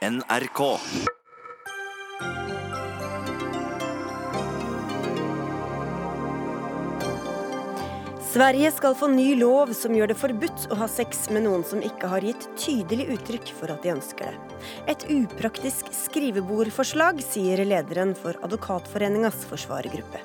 NRK. Sverige skal få ny lov som gjør det forbudt å ha sex med noen som ikke har gitt tydelig uttrykk for at de ønsker det. Et upraktisk skrivebordforslag, sier lederen for Advokatforeningas forsvarergruppe.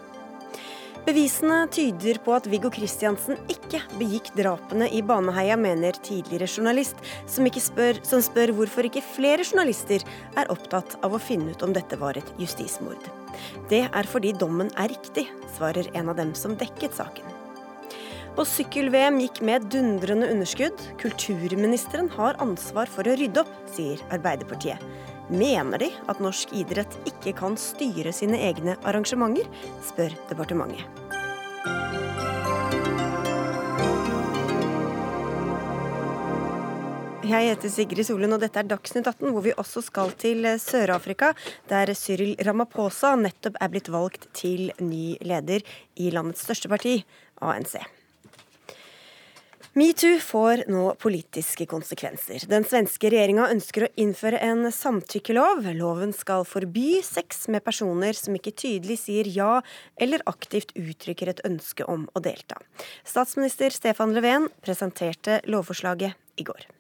Bevisene tyder på at Viggo Kristiansen ikke begikk drapene i Baneheia, mener tidligere journalist, som, spør, som spør hvorfor ikke flere journalister er opptatt av å finne ut om dette var et justismord. Det er fordi dommen er riktig, svarer en av dem som dekket saken. Og sykkel-VM gikk med dundrende underskudd. Kulturministeren har ansvar for å rydde opp, sier Arbeiderpartiet. Mener de at norsk idrett ikke kan styre sine egne arrangementer, spør departementet. Jeg heter Sigrid Solund, og dette er Dagsnytt 18, hvor vi også skal til Sør-Afrika, der Cyril Ramaphosa nettopp er blitt valgt til ny leder i landets største parti, ANC. Metoo får nå politiske konsekvenser. Den svenske regjeringa ønsker å innføre en samtykkelov. Loven skal forby sex med personer som ikke tydelig sier ja eller aktivt uttrykker et ønske om å delta. Statsminister Stefan Löfven presenterte lovforslaget i går.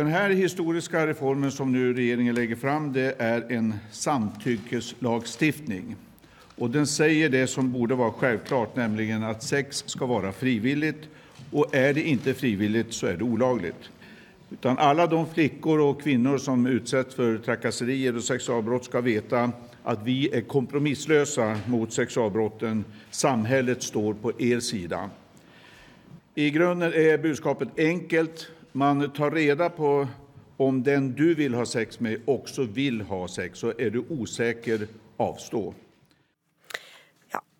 Denne historiske reformen som regjeringen legger fram, det er en samtykkeslagstiftning. Og den sier det som burde være selvklart, nemlig at sex skal være frivillig og er det ikke frivillig, så er det olaglig. Utan alla de flickor og kvinnor som utsätts for trakasserier og sexualbrott skal veta at vi er kompromisslösa mot sexualbrotten. Samhället står på er sida. I grunden er budskapet enkelt. Man tar reda på om den du vil ha sex med, også vil ha sex. Så er du osäker, avstå.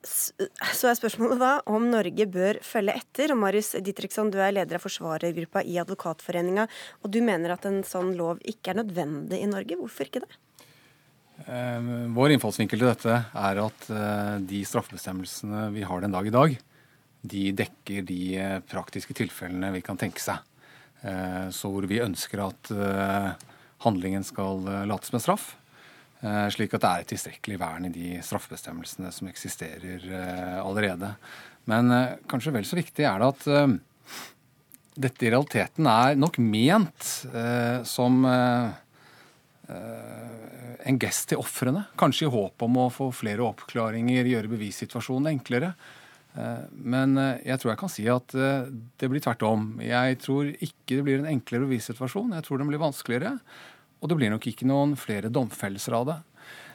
Så er spørsmålet da om Norge bør følge etter. Og Marius Ditriksson, du er leder av forsvarergruppa i Advokatforeninga, og du mener at en sånn lov ikke er nødvendig i Norge. Hvorfor ikke det? Eh, vår innfallsvinkel til dette er at eh, de straffebestemmelsene vi har den dag i dag, de dekker de eh, praktiske tilfellene vi kan tenke seg. Så hvor vi ønsker at handlingen skal lates med straff, slik at det er et tilstrekkelig vern i de straffebestemmelsene som eksisterer eh, allerede. Men eh, kanskje vel så viktig er det at dette i realiteten er nok ment som en gest til ofrene. Kanskje i håp om å få flere oppklaringer, gjøre bevissituasjonen enklere. Men jeg tror jeg kan si at det blir tvert om. Jeg tror ikke det blir en enklere bevissituasjon. Jeg tror den blir vanskeligere. Og det blir nok ikke noen flere domfellelser av det.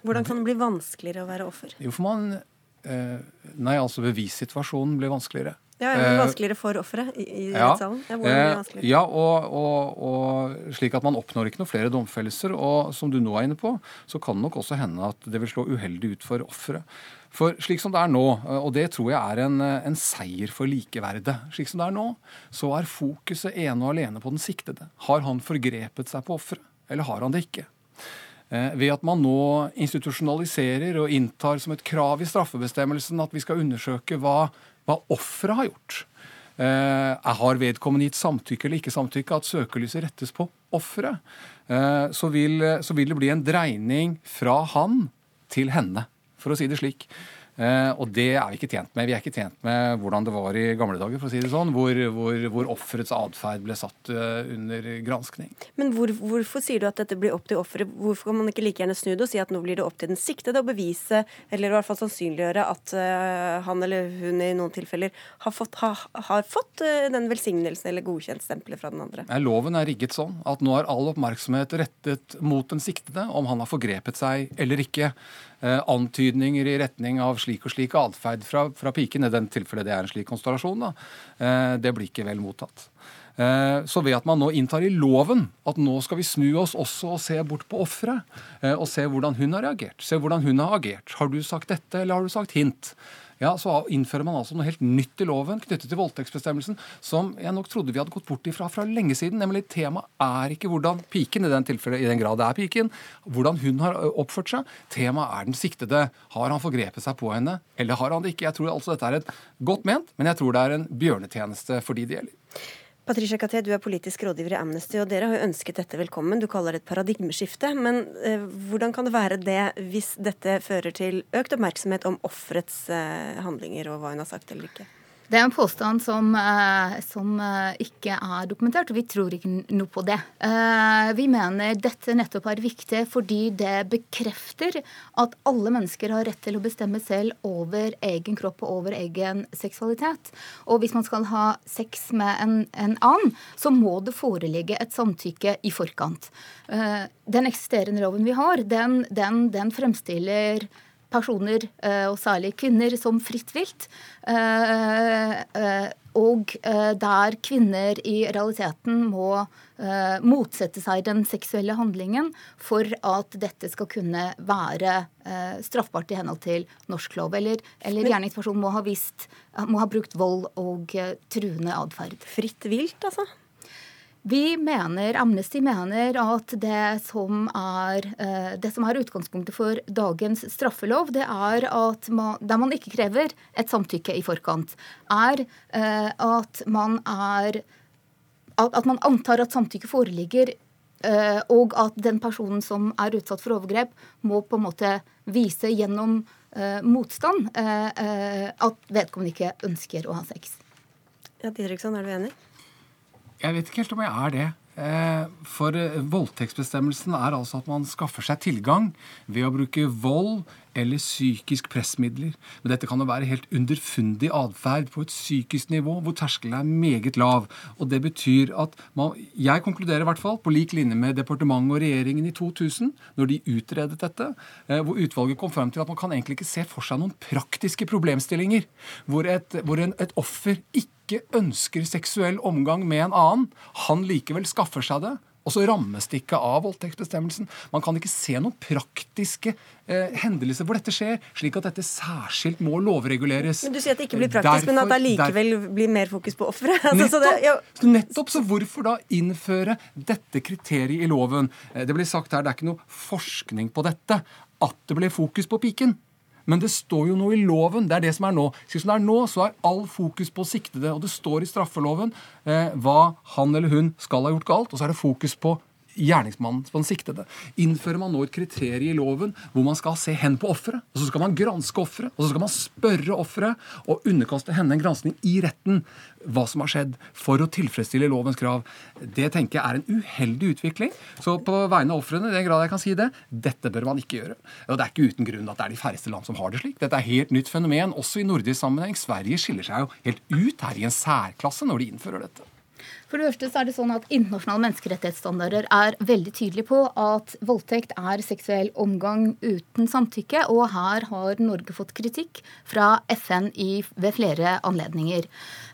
Hvordan kan det bli vanskeligere å være offer? Jo, for man eh, Nei, altså bevissituasjonen blir vanskeligere. Ja, men Vanskeligere for offeret i, i ja, rettssalen? Ja, eh, ja og, og, og, slik at man oppnår ikke noen flere domfellelser. Og som du nå er inne på, så kan det nok også hende at det vil slå uheldig ut for offeret. For slik som det er nå, og det tror jeg er en, en, seier for likeverdet Slik som det er nå, så er fokuset ene og alene på den siktede. Har han forgrepet seg på offeret? Eller har han det ikke? Eh, ved at man nå institusjonaliserer og inntar som et krav i straffebestemmelsen at vi skal undersøke hva, hva offeret har gjort. Eh, har vedkommende gitt samtykke eller ikke samtykke, at søkelyset rettes på offeret, eh, så, så vil det bli en dreining fra han til henne, for å si det slik. Eh, og det er vi ikke tjent med. Vi er ikke tjent med hvordan det var i gamle dager, for å si det sånn, hvor, hvor, hvor offerets atferd ble satt eh, under granskning. Men hvor, hvorfor sier du at dette blir opp til offeret? Hvorfor kan man ikke like gjerne snu det og si at nå blir det opp til den siktede å bevise, eller i hvert fall sannsynliggjøre, at uh, han eller hun i noen tilfeller har fått, ha, har fått den velsignelsen eller godkjent stempelet fra den andre? Loven er rigget sånn at nå er all oppmerksomhet rettet mot den siktede, om han har forgrepet seg eller ikke. Uh, antydninger i retning av slik og slik atferd fra, fra piken, i den tilfellet det er en slik konstellasjon, da, eh, det blir ikke vel mottatt. Eh, så ved at man nå inntar i loven at nå skal vi snu oss også og se bort på offeret, eh, og se hvordan hun har reagert, se hvordan hun har agert. Har du sagt dette, eller har du sagt hint? Ja, så innfører man altså noe helt nytt i loven knyttet til voldtektsbestemmelsen, som jeg nok trodde vi hadde gått bort ifra fra lenge siden. Nemlig temaet er ikke hvordan piken, i den i den grad det er piken, hvordan hun har oppført seg. Temaet er den siktede. Har han forgrepet seg på henne, eller har han det ikke? Jeg tror altså dette er et godt ment, men jeg tror det er en bjørnetjeneste for de det gjelder. Patricia Caté, du er politisk rådgiver i Amnesty, og dere har jo ønsket dette velkommen. Du kaller det et paradigmeskifte. Men eh, hvordan kan det være det hvis dette fører til økt oppmerksomhet om offerets eh, handlinger og hva hun har sagt eller ikke? Det er en påstand som, eh, som, eh, ikke er dokumentert, og vi tror ikke noe på det. Eh, vi mener dette nettopp er viktig fordi det bekrefter at alle mennesker har rett til å bestemme selv over egen kropp og over egen seksualitet. Og hvis man skal ha sex med en, en annen, så må det foreligge et samtykke i forkant. Den eksisterende loven vi har, den, den, den fremstiller personer, eh, og særlig kvinner, som fritt vilt. Eh, eh, og der kvinner i realiteten må motsette seg den seksuelle handlingen for at dette skal kunne være straffbart i henhold til norsk lov. Eller, eller gjerningspersonen må ha, vist, må ha brukt vold og truende atferd. Fritt vilt, altså? Vi mener, Amnesty mener at det som, er, eh, det som er utgangspunktet for dagens straffelov, det er at man, der man ikke krever et samtykke i forkant, er eh, at man er at man antar at samtykke foreligger, eh, og at den personen som er utsatt for overgrep, må på en måte vise gjennom motstand at vedkommende ikke ønsker å ha sex. Ja, Didriksson, er du enig? Jeg vet ikke helt om jeg er det. Eh, for eh, voldtektsbestemmelsen er altså at man skaffer seg tilgang ved å bruke vold eller psykisk pressmidler. Men dette kan jo være helt underfundig atferd på et psykisk nivå hvor terskelen er meget lav. Og det betyr at man, Jeg konkluderer i hvert fall på lik linje med departementet og regjeringen i 2000, når de utredet dette, eh, hvor utvalget kom frem til at man kan egentlig ikke se for seg noen praktiske problemstillinger hvor et, hvor en, et offer ikke ønsker seksuell omgang med en annen, han likevel skaffer seg det. Og så rammes det ikke av voldtektsbestemmelsen. Man kan ikke se noen praktiske eh, hendelser hvor dette skjer, slik at dette særskilt må lovreguleres. Men Du sier at det ikke blir praktisk, derfor, men at det likevel blir mer fokus på offeret? Altså, nettopp, ja. nettopp, så hvorfor da innføre dette kriteriet i loven? Eh, det blir sagt her, det er ikke noe forskning på dette. At det ble fokus på piken. Men det står jo noe i loven. Det er det som er nå. Slik som det er nå, så er all fokus på siktede. Og det står i straffeloven eh, hva han eller hun skal ha gjort galt, og så er det fokus på gjerningsmannen på den siktede. Innfører man nå et kriterium i loven hvor man skal se hen på offeret, og så skal man granske offeret, og så skal man spørre offeret og underkaste henne en granskning i retten hva som har skjedd, for å tilfredsstille lovens krav. Det tenker jeg er en uheldig utvikling. Så på vegne av ofrene, i den grad jeg kan si det, dette bør man ikke gjøre. Og det er ikke uten grunn at det er de færreste land som har det slik. Dette er helt nytt fenomen, også i nordisk sammenheng. Sverige skiller seg jo helt ut her i en særklasse når de innfører dette. For det første så er det sånn at Internasjonale menneskerettighetsstandarder er veldig tydelige på at voldtekt er seksuell omgang uten samtykke, og her har Norge fått kritikk fra FN i, ved flere anledninger.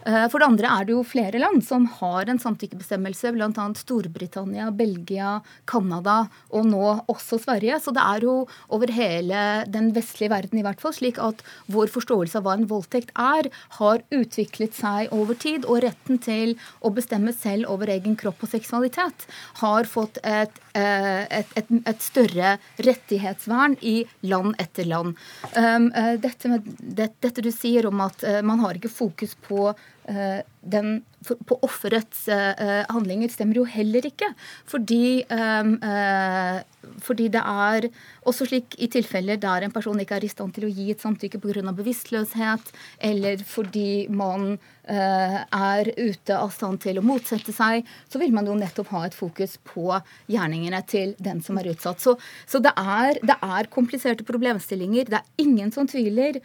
Eh, for det andre er det jo flere land som har en samtykkebestemmelse, bl.a. Storbritannia, Belgia, Canada og nå også Sverige. Så det er jo over hele den vestlige verden i hvert fall slik at vår forståelse av hva en voldtekt er, har utviklet seg over tid. Og retten til å bestemme selv over egen kropp og seksualitet har fått et, eh, et, et, et større rettighetsvern i land etter land. Um, eh, dette, med, dette du sier om at man har ikke fokus på Eh, den på offerets uh, handlinger stemmer jo heller ikke. Fordi, uh, fordi, det er også slik i tilfeller der en person ikke er i stand til å gi et samtykke pga. bevisstløshet, eller fordi man er ute av stand til å motsette seg, så vil man jo nettopp ha et fokus på gjerningene til den som er utsatt. Så, så det, er, det, er, kompliserte problemstillinger. Det er ingen som tviler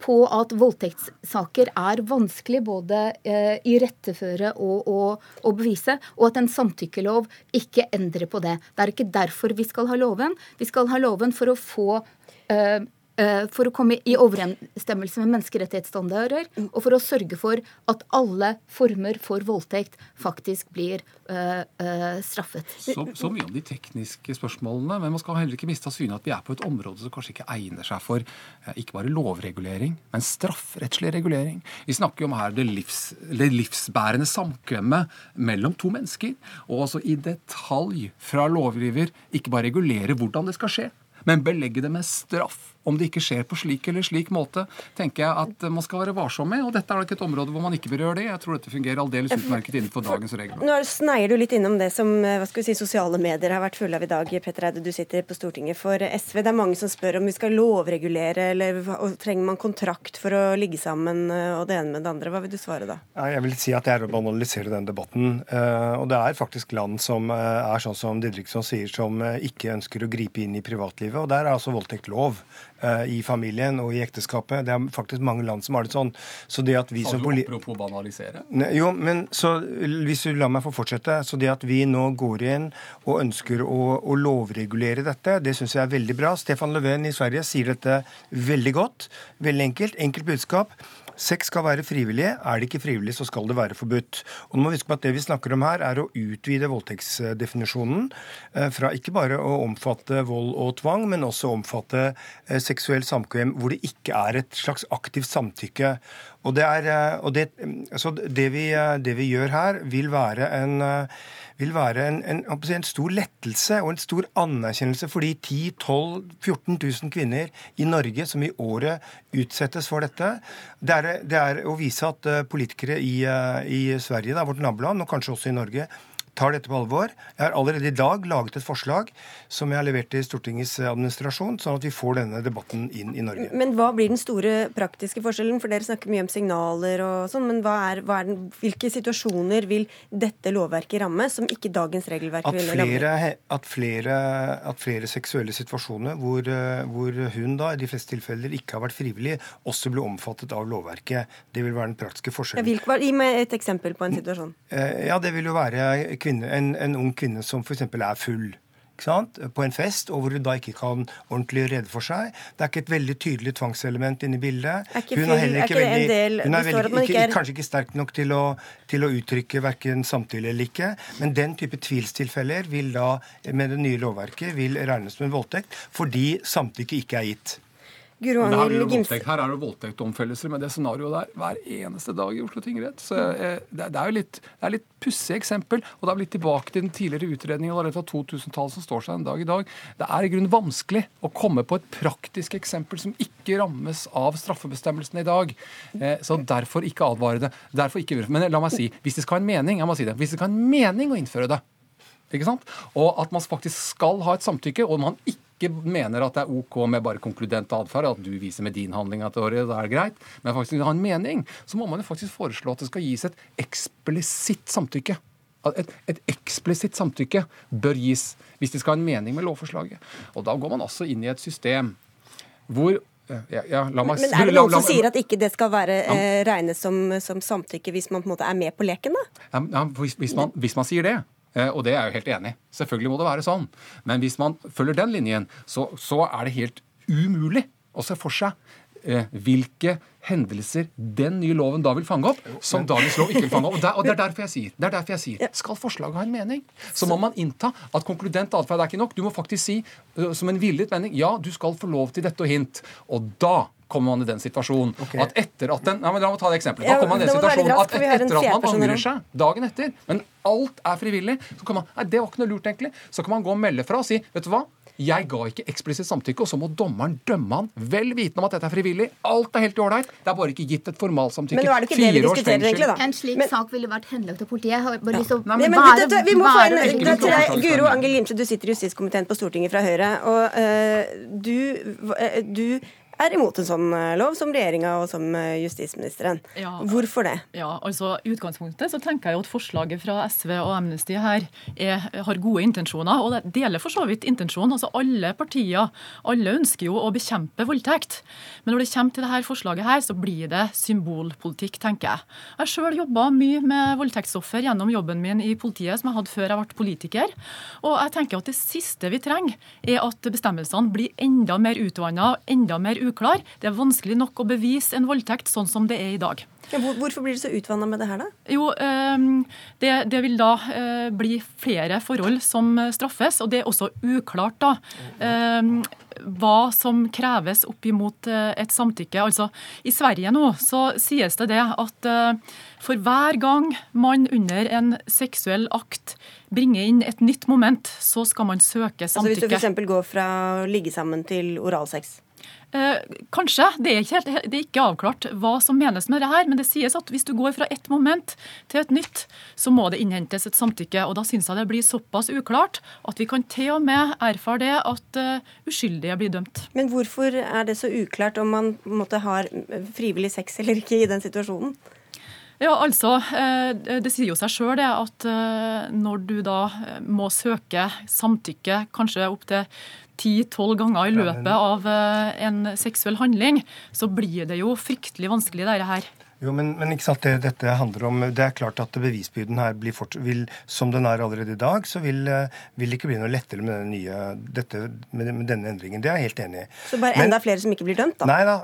på at voldtektssaker er vanskelig både i eh, retteføre og, og, og, bevise, og at en samtykkelov ikke endrer på det. Det er ikke derfor vi skal ha loven. Vi skal ha loven for å få Eh, for å komme i overensstemmelse med menneskerettighetsstandarder, og for å sørge for at alle former for voldtekt faktisk blir uh, uh, straffet. Så, så, mye om de tekniske spørsmålene, men man skal heller ikke miste av syne at vi er på et område som kanskje ikke egner seg for ikke bare lovregulering, men strafferettslig regulering. Vi snakker jo om her det, livs, det livsbærende samkvemmet mellom to mennesker, og altså i detalj fra lovgiver ikke bare regulere hvordan det skal skje, men belegge det med straff om det ikke skjer på slik eller slik måte, tenker jeg at man skal være varsom med. Og dette er ikke et område hvor man ikke bør gjøre det. Jeg tror dette fungerer aldeles utmerket innenfor dagens regler. Nå sneier du litt innom det som eh, hva skal vi si, sosiale medier har vært fulle av i dag. Petter Eide, du sitter på Stortinget for SV. Det er mange som spør om vi skal lovregulere, eller trenger man kontrakt for å ligge sammen, eh, og det ene med det andre. Hva vil du svare da? Jeg vil si at det er å banalisere den debatten. Eh, og det er faktisk land som er sånn som Didriksson sier, som ikke ønsker å gripe inn i privatlivet. Og der er altså voldtekt lov. Eh, i familien og i ekteskapet. Det er faktisk mange land som har det sånn. Så det at vi som Apropos banalisere? Jo, men så hvis du lar meg få fortsette. Så det at vi nå går inn og ønsker å, å lovregulere dette, det syns jeg er veldig bra. Stefan Löfven i Sverige sier dette veldig godt. Veldig enkelt. Enkelt budskap. Sex skal være frivillig. Er det ikke frivillig, så skal det være forbudt. Og nå må vi huske på at Det vi snakker om her, er å utvide voldtektsdefinisjonen eh, fra ikke bare å omfatte vold og tvang, men også omfatte seksuell seksuelt samkvem hvor det ikke er et slags aktivt samtykke. Og det, er, eh, og det, så det, vi, det vi gjør her, vil være en vil være en, en, en, stor lettelse og en stor anerkjennelse for de 10 12 14 000 kvinner i Norge som i året utsettes for dette. Det er, det er å vise at eh, politikere i, eh, i Sverige, da, vårt naboland, og kanskje også i Norge, tar dette på alvor. Jeg har allerede i dag laget et forslag som jeg har levert til Stortingets administrasjon, sånn at vi får denne debatten inn i Norge. Men hva blir den store praktiske forskjellen? For dere snakker mye om signaler og sånn, men hva er, hva er den, hvilke situasjoner vil dette lovverket ramme som ikke dagens regelverk vil ramme? At flere, at flere seksuelle situasjoner hvor, hvor, hun da i de fleste tilfeller ikke har vært frivillig, også blir omfattet av lovverket. Det vil være den praktiske forskjellen. Ja, gi meg et eksempel på en situasjon. Eh, ja, det vil jo være kvinne, en, en, ung kvinne som f.eks. er full. På en fest, og hvor hun da ikke kan ordentlig rede for seg. Det er ikke et veldig tydelig tvangselement inne i bildet. Hun er heller ikke, veldig, del, hun er veldig, ikke, kanskje ikke sterk nok til å, til å uttrykke verken samtykke eller ikke. Men den type tvilstilfeller vil da, med det nye lovverket, vil regnes som en voldtekt fordi samtykke ikke er gitt. Guro Angel Gimse. Her er det voldtektomfellelser med det scenarioet der hver eneste dag i Oslo tingrett. Så eh, det, er jo litt, det er litt pussig eksempel. Og da er vi litt tilbake til den tidligere utredningen av 2000-tallet som står seg en dag i dag. Det er i grunnen vanskelig å komme på et praktisk eksempel som ikke rammes av straffebestemmelsene i dag. Eh, så derfor ikke advare det. Derfor ikke, Men la meg si, hvis det skal ha en mening, jeg må si det, hvis det skal ha en mening å innføre det, ikke sant? Og at man faktisk skal ha et samtykke, og man ikke ikke mener at det er OK med bare konkludent atferd, at du viser med din handling at det er greit, men faktisk har en mening, så må man jo faktisk foreslå at det skal gis et eksplisitt samtykke. Et, et eksplisitt samtykke bør gis hvis det skal ha en mening med lovforslaget. Og da går man også inn i et system hvor ja, ja, meg, men, er det noen som sier at ikke det skal være ja. eh, regnes som, som, samtykke hvis man på en måte er med på leken? da? Ja, hvis, hvis, man, hvis man sier det, Eh, og det er jeg jo helt enig i. Selvfølgelig må det være sånn. Men hvis man følger den linjen, så, så er det helt umulig å se for seg eh, hvilke hendelser den nye loven da vil fange opp, som dagens lov ikke vil fange opp. Og, der, og det, er derfor jeg sier, det er derfor jeg sier, skal forslaget ha en mening, så må man innta at konkludent atferd er ikke nok. Du må faktisk si uh, som en villet mening ja, du skal få lov til dette og hint. Og da kommer man i den situasjonen okay. at etter at den, ja, men La meg ta det eksempelet. Da kommer man i den situasjonen at etter at man angrer seg dagen etter, men alt er frivillig, så kan man Nei, det var ikke noe lurt, egentlig. Så kan man gå og melde fra og si Vet du hva? Jeg ga ikke eksplisitt samtykke, og så må dommeren dømme han vel vitende om at dette er frivillig. Alt er helt i ålreit. Det er bare ikke gitt et formalsamtykke. Men nå er det ikke det vi diskuterer, egentlig, da. En slik men, sak ville vært henlagt til politiet. Jeg har bare lyst til å Nei, men, bare, det, Vi må få en til deg, Guro Angel Gimse, du sitter i justiskomiteen på Stortinget fra Høyre. og uh, du, uh, du er imot en sånn eh, lov, som regjeringa og som eh, justisministeren. Ja, Hvorfor det? Ja, altså utgangspunktet så tenker jeg at forslaget fra SV og Amnesty her er, har gode intensjoner, og det deler for så vidt intensjonen. Altså Alle partier alle ønsker jo å bekjempe voldtekt. Men når det kommer til dette forslaget her, så blir det symbolpolitikk, tenker jeg. Jeg har sjøl jobba mye med voldtektsoffer gjennom jobben min i politiet, som jeg hadde før jeg ble politiker. Og jeg tenker at det siste vi trenger, er at bestemmelsene blir enda mer utvanna, enda mer uklar. Det er vanskelig nok å bevise en voldtekt sånn som det er i dag. Ja, hvorfor blir det så utvanna med det her, da? Jo, ehm, det, det vil da eh, bli flere forhold som straffes, og det er også uklart da ehm, hva som kreves opp imot eh, et samtykke. Altså, I Sverige nå så sies det det at eh, for hver gang man under en seksuell akt bringer inn et nytt moment, så skal man søke samtykke. Altså Hvis du f.eks. går fra å ligge sammen til oralsex? Eh, kanskje. Det er, ikke, det er, ikke, avklart hva som menes med det her. Men det sies at hvis du går fra ett moment til et nytt, så må det innhentes et samtykke. Og da syns jeg det blir såpass uklart at vi kan til og med erfare det at uh, uskyldige blir dømt. Men hvorfor er det så uklart om man måtte har frivillig sex eller ikke i den situasjonen? Ja, altså, eh, Det sier jo seg sjøl at når du da må søke samtykke kanskje opptil ti-tolv ganger i løpet av eh, en seksuell handling, så blir det jo fryktelig vanskelig, dette her. Jo, men, men, ikke sant, det dette handler om, det er klart at bevisbyrden her blir fort, vil, som den er allerede i dag, så vil, eh, vil det ikke bli noe lettere med, denne, nye, dette, med, med denne endringen. Det er jeg helt enig i. Så bare enda flere som ikke blir dømt, da? Nei da,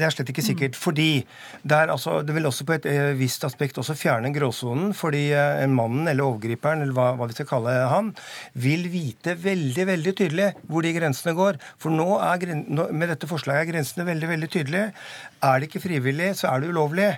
det er slett ikke sikkert. Mm. Fordi det, er altså, det vil også på et eh, visst aspekt også fjerne gråsonen. Fordi eh, mannen eller overgriperen, eller hva, hva vi skal kalle han, vil vite veldig, veldig tydelig hvor de grensene går. For nå er, med dette forslaget er grensene veldig, veldig tydelige. Er det ikke frivillig, så er det ulovlig.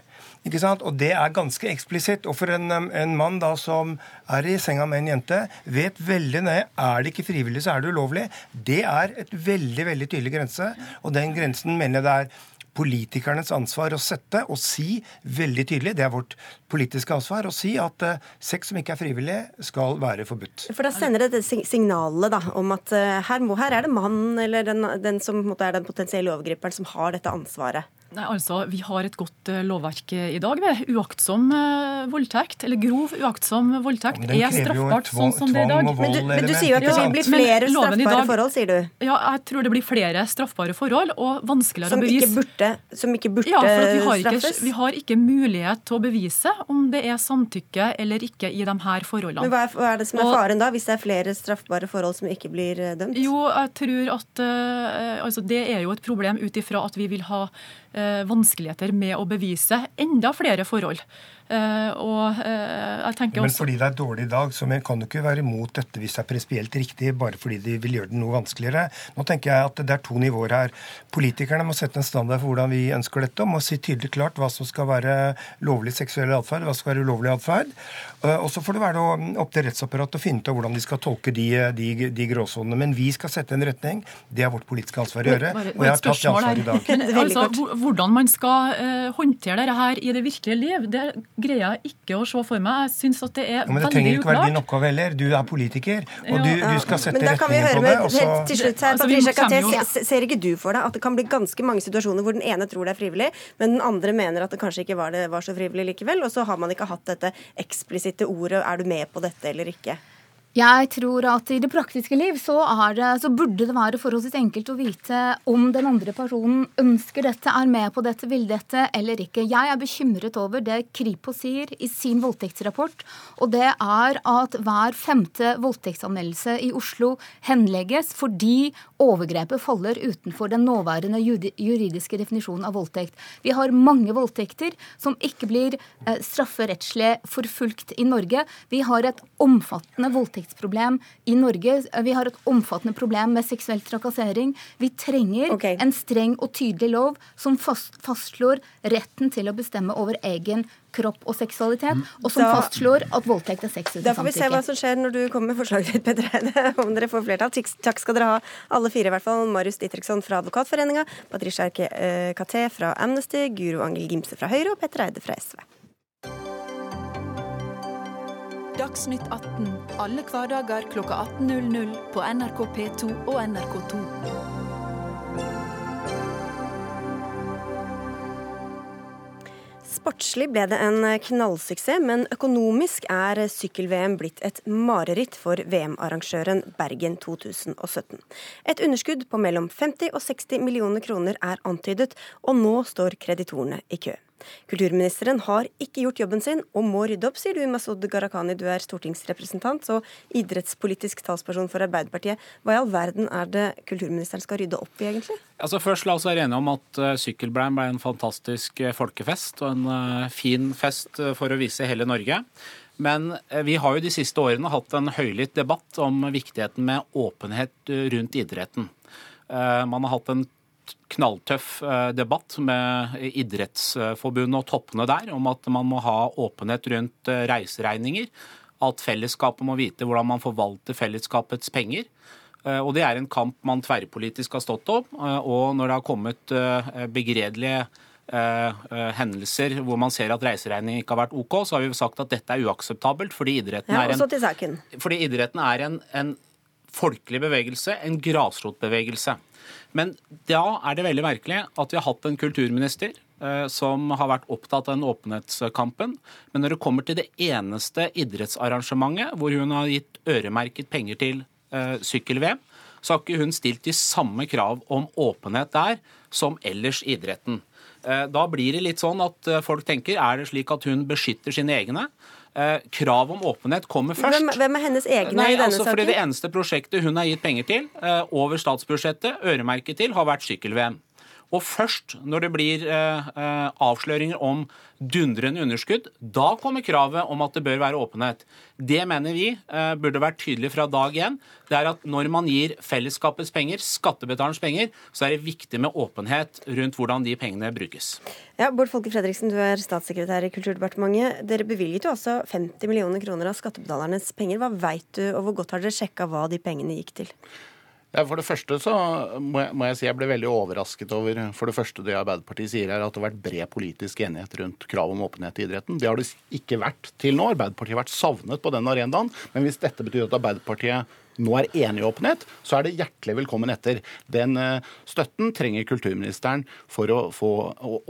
Ikke sant? Og det er ganske eksplisitt. Og for en, en, mann da som er i senga med en jente, vet veldig nøye er det ikke frivillig, så er det ulovlig. Det er et veldig veldig tydelig grense. Og den grensen mener jeg det er politikernes ansvar å sette og si veldig tydelig, det er vårt politiske ansvar, å si at uh, sex som ikke er frivillig, skal være forbudt. For da sender det signalet da, om at uh, her, må, her, er det mannen eller den, den som måte, er den potensielle overgriperen som har dette ansvaret. Nei, altså, Vi har et godt uh, lovverk i dag. ved Uaktsom uh, voldtekt, eller grov uaktsom voldtekt, ja, er straffbart sånn som det er i dag. Men du, men du sier jo at det vil bli flere straffbare dag, forhold, sier du? Ja, jeg tror det blir flere straffbare forhold og vanskeligere som å bevise. Ikke burde, som ikke burde ja, for vi har straffes? Ikke, vi har ikke mulighet til å bevise om det er samtykke eller ikke i de her forholdene. Men hva er, hva er det som er faren da, hvis det er flere straffbare forhold som ikke blir eh, dømt? Jo, jeg tror at uh, altså, Det er jo et problem ut ifra at vi vil ha Eh, vanskeligheter med å bevise enda flere forhold. Uh, og uh, jeg tenker også... Men fordi det er dårlig i dag, så kan du ikke være imot dette hvis det er prinsipielt riktig, bare fordi de vil gjøre det noe vanskeligere. Nå tenker jeg at det er to nivåer her. Politikerne må sette en standard for hvordan vi ønsker dette, og må si tydelig klart hva som skal være lovlig seksuell atferd, hva som skal være ulovlig atferd. Uh, og så får det være opp til rettsapparatet å finne ut av hvordan de skal tolke de, de, de gråsonene. Men vi skal sette en retning. Det er vårt politiske ansvar å gjøre. Og jeg har tatt det ansvaret i dag. Men, altså, hvordan man skal håndtere dette her i det virkelige liv, det greier jeg ikke å se for meg. Jeg synes at det er veldig uklart. Men det trenger ikke være din oppgave heller. Du er politiker, og du, du skal sette retningen på det. Men da kan vi høre med, til slutt her, altså, Patricia Katé, ser ikke du for deg at det kan bli ganske mange situasjoner hvor den ene tror det er frivillig, men den andre mener at det kanskje ikke var, det, var så frivillig likevel, og så har man ikke hatt dette eksplisitte ordet 'er du med på dette' eller ikke? Jeg tror at i det praktiske liv så, det, så, burde det være forholdsvis enkelt å vite om den andre personen ønsker dette, er med på dette, vil dette eller ikke. Jeg er bekymret over det Kripos sier i sin voldtektsrapport, og det er at hver femte voldtektsanmeldelse i Oslo henlegges fordi overgrepet faller utenfor den nåværende juridiske definisjonen av voldtekt. Vi har mange voldtekter som ikke blir eh, strafferettslig forfulgt i Norge. Vi har et omfattende voldtekt voldtektsproblem i Norge. Vi har et omfattende problem med seksuell trakassering. Vi trenger okay. en streng og tydelig lov som fast, fastslår retten til å bestemme over egen kropp og seksualitet, og som da, fastslår at voldtekt er sex uten samtykke. Da får vi se hva som skjer når du kommer med forslaget ditt, Petter Eide, om dere får flertall. Takk skal dere ha, alle fire i hvert fall. Marius Ditriksson fra Advokatforeninga, Patricia Katé fra Amnesty, Guro Angel Gimse fra Høyre og Petter Eide fra SV. Dagsnytt 18 alle hverdager kl 18.00 på NRK P2 og NRK2. Sportslig ble det en knallsuksess, men økonomisk er sykkel-VM blitt et mareritt for VM-arrangøren Bergen 2017. Et underskudd på mellom 50 og 60 millioner kroner er antydet, og nå står kreditorene i kø. Kulturministeren har ikke gjort jobben sin og må rydde opp, sier du Masud Gharahkhani. Du er stortingsrepresentant og idrettspolitisk talsperson for Arbeiderpartiet. Hva i all verden er det kulturministeren skal rydde opp i, egentlig? Altså først La oss være enige om at uh, ble en fantastisk uh, folkefest og en uh, fin fest for å vise hele Norge. Men vi har jo de siste årene hatt en høylytt debatt om viktigheten med åpenhet rundt idretten. Man har hatt en knalltøff eh, debatt med Idrettsforbundet og toppene der om at man må ha åpenhet rundt eh, reiseregninger. At fellesskapet må vite hvordan man forvalter fellesskapets penger. Og det er en kamp man tverrpolitisk har stått opp. Og når det har kommet begredelige hendelser hvor man ser at reiseregningen ikke har vært OK, så har vi sagt at dette er uakseptabelt. Fordi idretten ja, er en, fordi idretten er en, en folkelig bevegelse, en grasrotbevegelse. Men da er det veldig merkelig at vi har hatt en kulturminister eh, som har vært opptatt av den åpenhetskampen. Men når det kommer til det eneste idrettsarrangementet hvor hun har gitt øremerket penger til eh, sykkel-VM, så har ikke hun stilt de samme krav om åpenhet der som ellers i idretten. Eh, da blir det litt sånn at folk tenker er det slik at hun beskytter sine egne? Krav om åpenhet kommer først. Hvem, hvem er hennes egne Nei, i denne altså, saken? Det eneste prosjektet hun har gitt penger til, over statsbudsjettet, øremerket til, har vært sykkel-VM. Og først når det blir eh, eh, avsløringer om dundrende underskudd, da kommer kravet om at det bør være åpenhet. Det mener vi eh, burde vært tydelig fra dag én. Det er at når man gir fellesskapets penger, skattebetalernes penger, så er det viktig med åpenhet rundt hvordan de pengene brukes. Ja, Bård Folke Fredriksen, du er statssekretær i Kulturdepartementet. Dere bevilget jo også 50 millioner kroner av skattebetalernes penger. Hva veit du, og hvor godt har dere sjekka hva de pengene gikk til? Ja, for det første så må jeg, må jeg, si jeg ble veldig overrasket over for det første det Arbeiderpartiet sier er at det har vært bred politisk enighet rundt krav om åpenhet i idretten. Det har det ikke vært til nå. Arbeiderpartiet har vært savnet på den arenaen. Men hvis dette betyr at Arbeiderpartiet nå er enig i åpenhet, så er det hjertelig velkommen etter. Den eh, støtten trenger kulturministeren for å få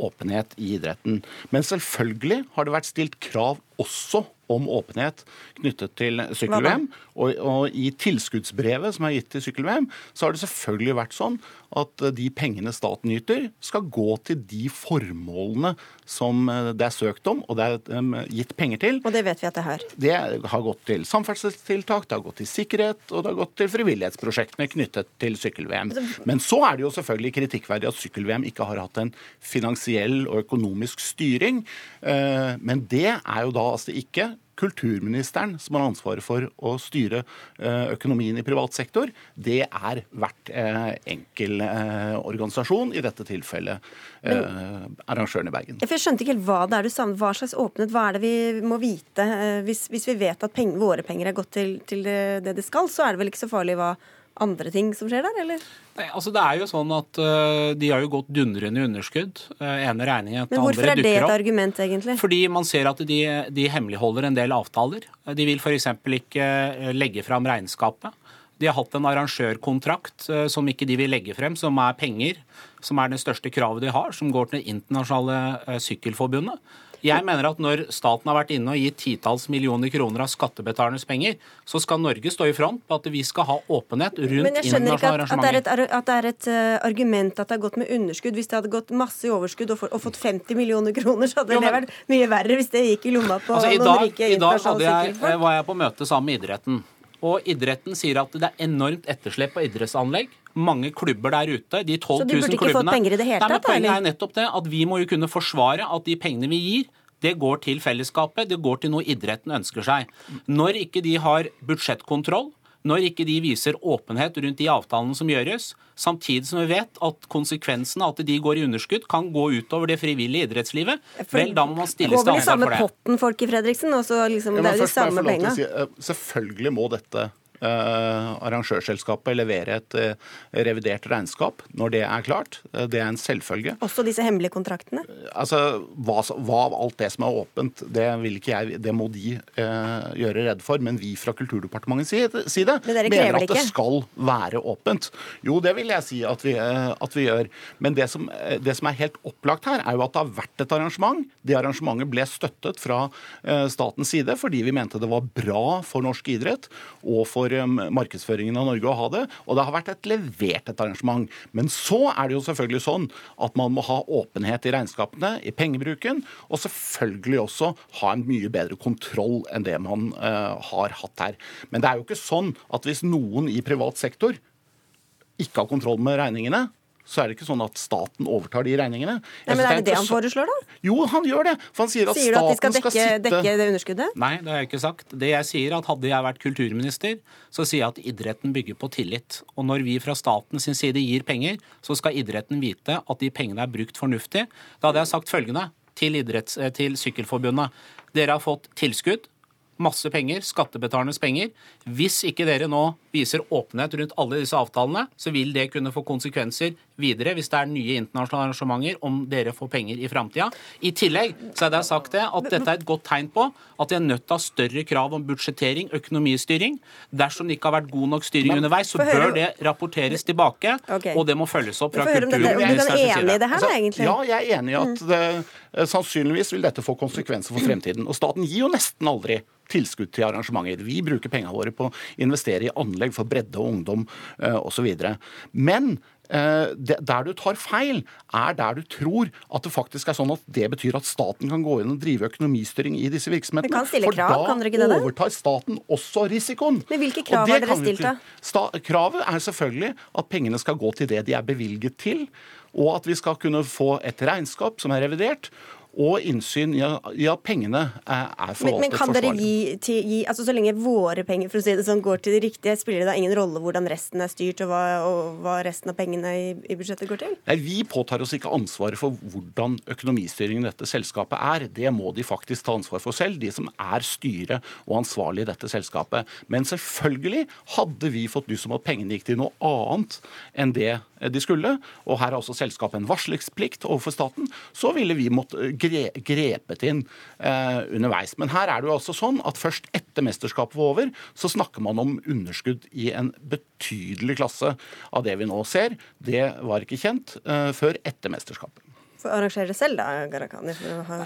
åpenhet i idretten. Men selvfølgelig har det vært stilt krav også om åpenhet knyttet til sykkel-VM. Og, og, i tilskuddsbrevet som er gitt til sykkel-VM, så har det selvfølgelig vært sånn at de pengene staten yter, skal gå til de formålene som eh, det er søkt om og det er um, gitt penger til. Og det vet vi at det har. Det har gått til samferdselstiltak, det har gått til sikkerhet, og det har gått til frivillighetsprosjektene knyttet til sykkel-VM. Men så er det jo selvfølgelig kritikkverdig at sykkel-VM ikke har hatt en finansiell og økonomisk styring. Eh, men det er jo da altså ikke kulturministeren som har ansvaret for å styre eh, økonomien i privat sektor. Det er hvert eh, enkel eh, organisasjon, i dette tilfellet arrangøren i Bergen. Jeg skjønte ikke helt hva det er du savner. Hva slags åpenhet, hva er det vi må vite? Hvis, hvis vi vet at penger, våre penger er gått til, til det det skal, så er det vel ikke så farlig hva andre ting som skjer der, eller? Nei, altså det er jo sånn at uh, De har jo gått dundrende i underskudd. Uh, ene regningen etter andre dukker opp. Men hvorfor er det et argument, egentlig? Fordi man ser at de, de hemmeligholder en del avtaler. De vil f.eks. ikke legge fram regnskapet. De har hatt en arrangørkontrakt uh, som ikke de vil legge frem, som er penger. Som er det største kravet de har, som går til Det internasjonale sykkelforbundet. Jeg mener at når staten har vært inne og gitt titalls millioner kroner av skattebetalernes penger, så skal Norge stå i front på at vi skal ha åpenhet rundt internasjonale arrangementer. Men jeg skjønner ikke at, at, det er et uh, argument at det har gått med underskudd. Hvis det hadde gått masse i overskudd og, for, og, fått 50 millioner kroner, så hadde jo, men, det vært mye verre hvis det gikk i lomma på altså, noen dag, rike internasjonale sikkerhetsfolk. I dag var jeg på møte sammen med idretten. Og idretten sier at det er enormt etterslep på idrettsanlegg. Mange klubber der ute, de 12 000 klubbene Så de burde ikke fått penger i det hele tatt? Poenget er nettopp det, at vi må jo kunne forsvare at de pengene vi gir, det går til fellesskapet, det går til noe idretten ønsker seg. Når ikke de har budsjettkontroll, når ikke de viser åpenhet rundt de avtalene som gjøres, samtidig som vi vet at konsekvensen av at de går i underskudd, kan gå utover det frivillige idrettslivet, for vel, da må man stilles til ansvar for det. Går vel i samme potten, folk i Fredriksen? Også liksom, ja, det er jo de samme pengene. Si, eh, selvfølgelig må dette arrangørselskapet levere et uh, revidert regnskap når det er klart. Uh, det er en selvfølge. Også disse hemmelige kontraktene? altså, hva, hva, av alt det som er åpent, det vil ikke jeg, det må de gjøre redd for. Men vi fra Kulturdepartementets side, mener at det skal være åpent. Jo, det vil jeg si at vi, at vi gjør. Men det som, det som, er helt opplagt her, er jo at det har vært et arrangement. Det arrangementet ble støttet fra statens side fordi vi mente det var bra for norsk idrett og for for um, markedsføringen av Norge å ha det. Og det har vært et levert et arrangement. Men så er det jo selvfølgelig sånn at man må ha åpenhet i regnskapene, i pengebruken, og selvfølgelig også ha en mye bedre kontroll enn det man uh, har hatt her. Men det er jo ikke sånn at hvis noen i privat sektor ikke har kontroll med regningene, så er det ikke sånn at staten overtar de regningene. Nei, men Er det det han foreslår, da? Jo, han gjør det. For han sier at sier staten du at de skal dekke, skal sitte dekke det underskuddet? Nei, det har jeg ikke sagt. Det jeg sier, at hadde jeg vært kulturminister, så sier jeg at idretten bygger på tillit. Og når vi fra statens side gir penger, så skal idretten vite at de pengene er brukt fornuftig. Da hadde jeg sagt følgende til, idretts, eh, til Sykkelforbundet. Dere har fått tilskudd. Masse penger, skattebetalernes penger. Hvis ikke dere nå viser åpenhet rundt alle disse avtalene, så vil det kunne få konsekvenser videre hvis det er nye internasjonale arrangementer, om dere får penger i framtida. I tillegg så er det sagt det at dette er et godt tegn på at de er nødt til å ha større krav om budsjettering, økonomistyring. Dersom det ikke har vært god nok styring underveis, så bør det rapporteres tilbake, okay. og det må følges opp fra kulturministerens side. Altså, ja, jeg er enig i at det, eh, sannsynligvis vil dette få konsekvenser for fremtiden. Og staten gir jo nesten aldri tilskudd til arrangementer. Vi bruker pengene våre på å investere i anlegg for bredde og ungdom uh, osv. Men uh, der du tar feil, er der du tror at det faktisk er sånn at det betyr at staten kan gå inn og drive økonomistyring i disse virksomhetene. For krav, da overtar staten også risikoen. Men hvilke krav har dere stilt, da? Kravet er selvfølgelig at pengene skal gå til det de er bevilget til og at vi skal kunne få et regnskap som er revidert, og innsyn i at pengene er forvaltet men, men kan dere gi, til, gi, altså Så lenge våre penger for å si det sånn, går til det riktige, spiller det da ingen rolle hvordan resten er styrt, og hva, og hva resten av pengene i, i, budsjettet går til? Nei, Vi påtar oss ikke ansvaret for hvordan økonomistyringen i dette selskapet er. Det må de faktisk ta ansvar for selv, de som er styret og ansvarlig i dette selskapet. Men selvfølgelig hadde vi fått lyst om at pengene gikk til noe annet enn det de skulle, og her har også selskapet en varslingsplikt overfor staten, så ville vi måtte grepet inn eh, underveis. Men her er det jo altså sånn at først etter mesterskapet var over, så snakker man om underskudd i en betydelig klasse av det vi nå ser. Det var ikke kjent eh, før etter mesterskapet arrangere det selv, da, Gharahkhani?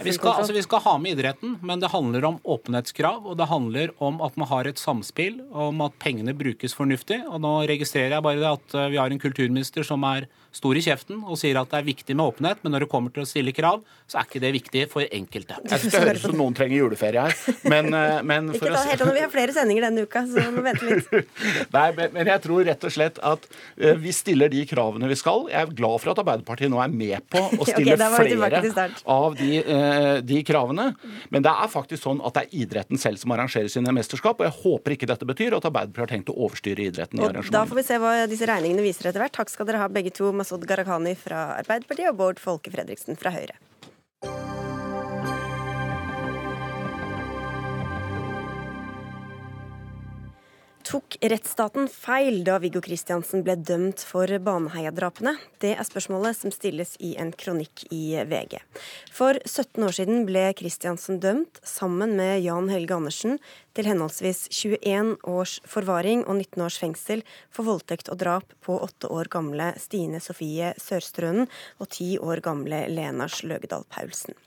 Vi, altså, vi skal ha med idretten, men det handler om åpenhetskrav. Og det handler om at man har et samspill, om at pengene brukes fornuftig. Og nå registrerer jeg bare det at eh, vi har en kulturminister som er stor i kjeften og sier at det er viktig med åpenhet, men når det kommer til å stille krav, så er ikke det viktig for enkelte. Jeg synes det høres ut som noen trenger juleferie her, men, eh, men Ikke ta helt Vi har flere sendinger denne uka, så vi må vente litt. Nei, men jeg tror rett og slett at eh, vi stiller de kravene vi skal. Jeg er glad for at Arbeiderpartiet nå er med på å stille okay, flere av de, eh, de, kravene. Men det er faktisk sånn at det er idretten selv som arrangerer sine mesterskap, og jeg håper ikke dette betyr at Arbeiderpartiet har tenkt å overstyre idretten. i arrangementet. Da får vi se hva disse regningene viser etter hvert. Takk skal dere ha begge to. Masud Gharahkhani fra Arbeiderpartiet og Bård Folke Fredriksen fra Høyre. Tok rettsstaten feil da Viggo Kristiansen ble dømt for Baneheia-drapene? Det er spørsmålet som stilles i en kronikk i VG. For 17 år siden ble Kristiansen dømt, sammen med Jan Helge Andersen, til henholdsvis 21 års forvaring og 19 års fengsel for voldtekt og drap på åtte år gamle Stine Sofie Sørstrønen og ti år gamle Lena Sløgedal Paulsen.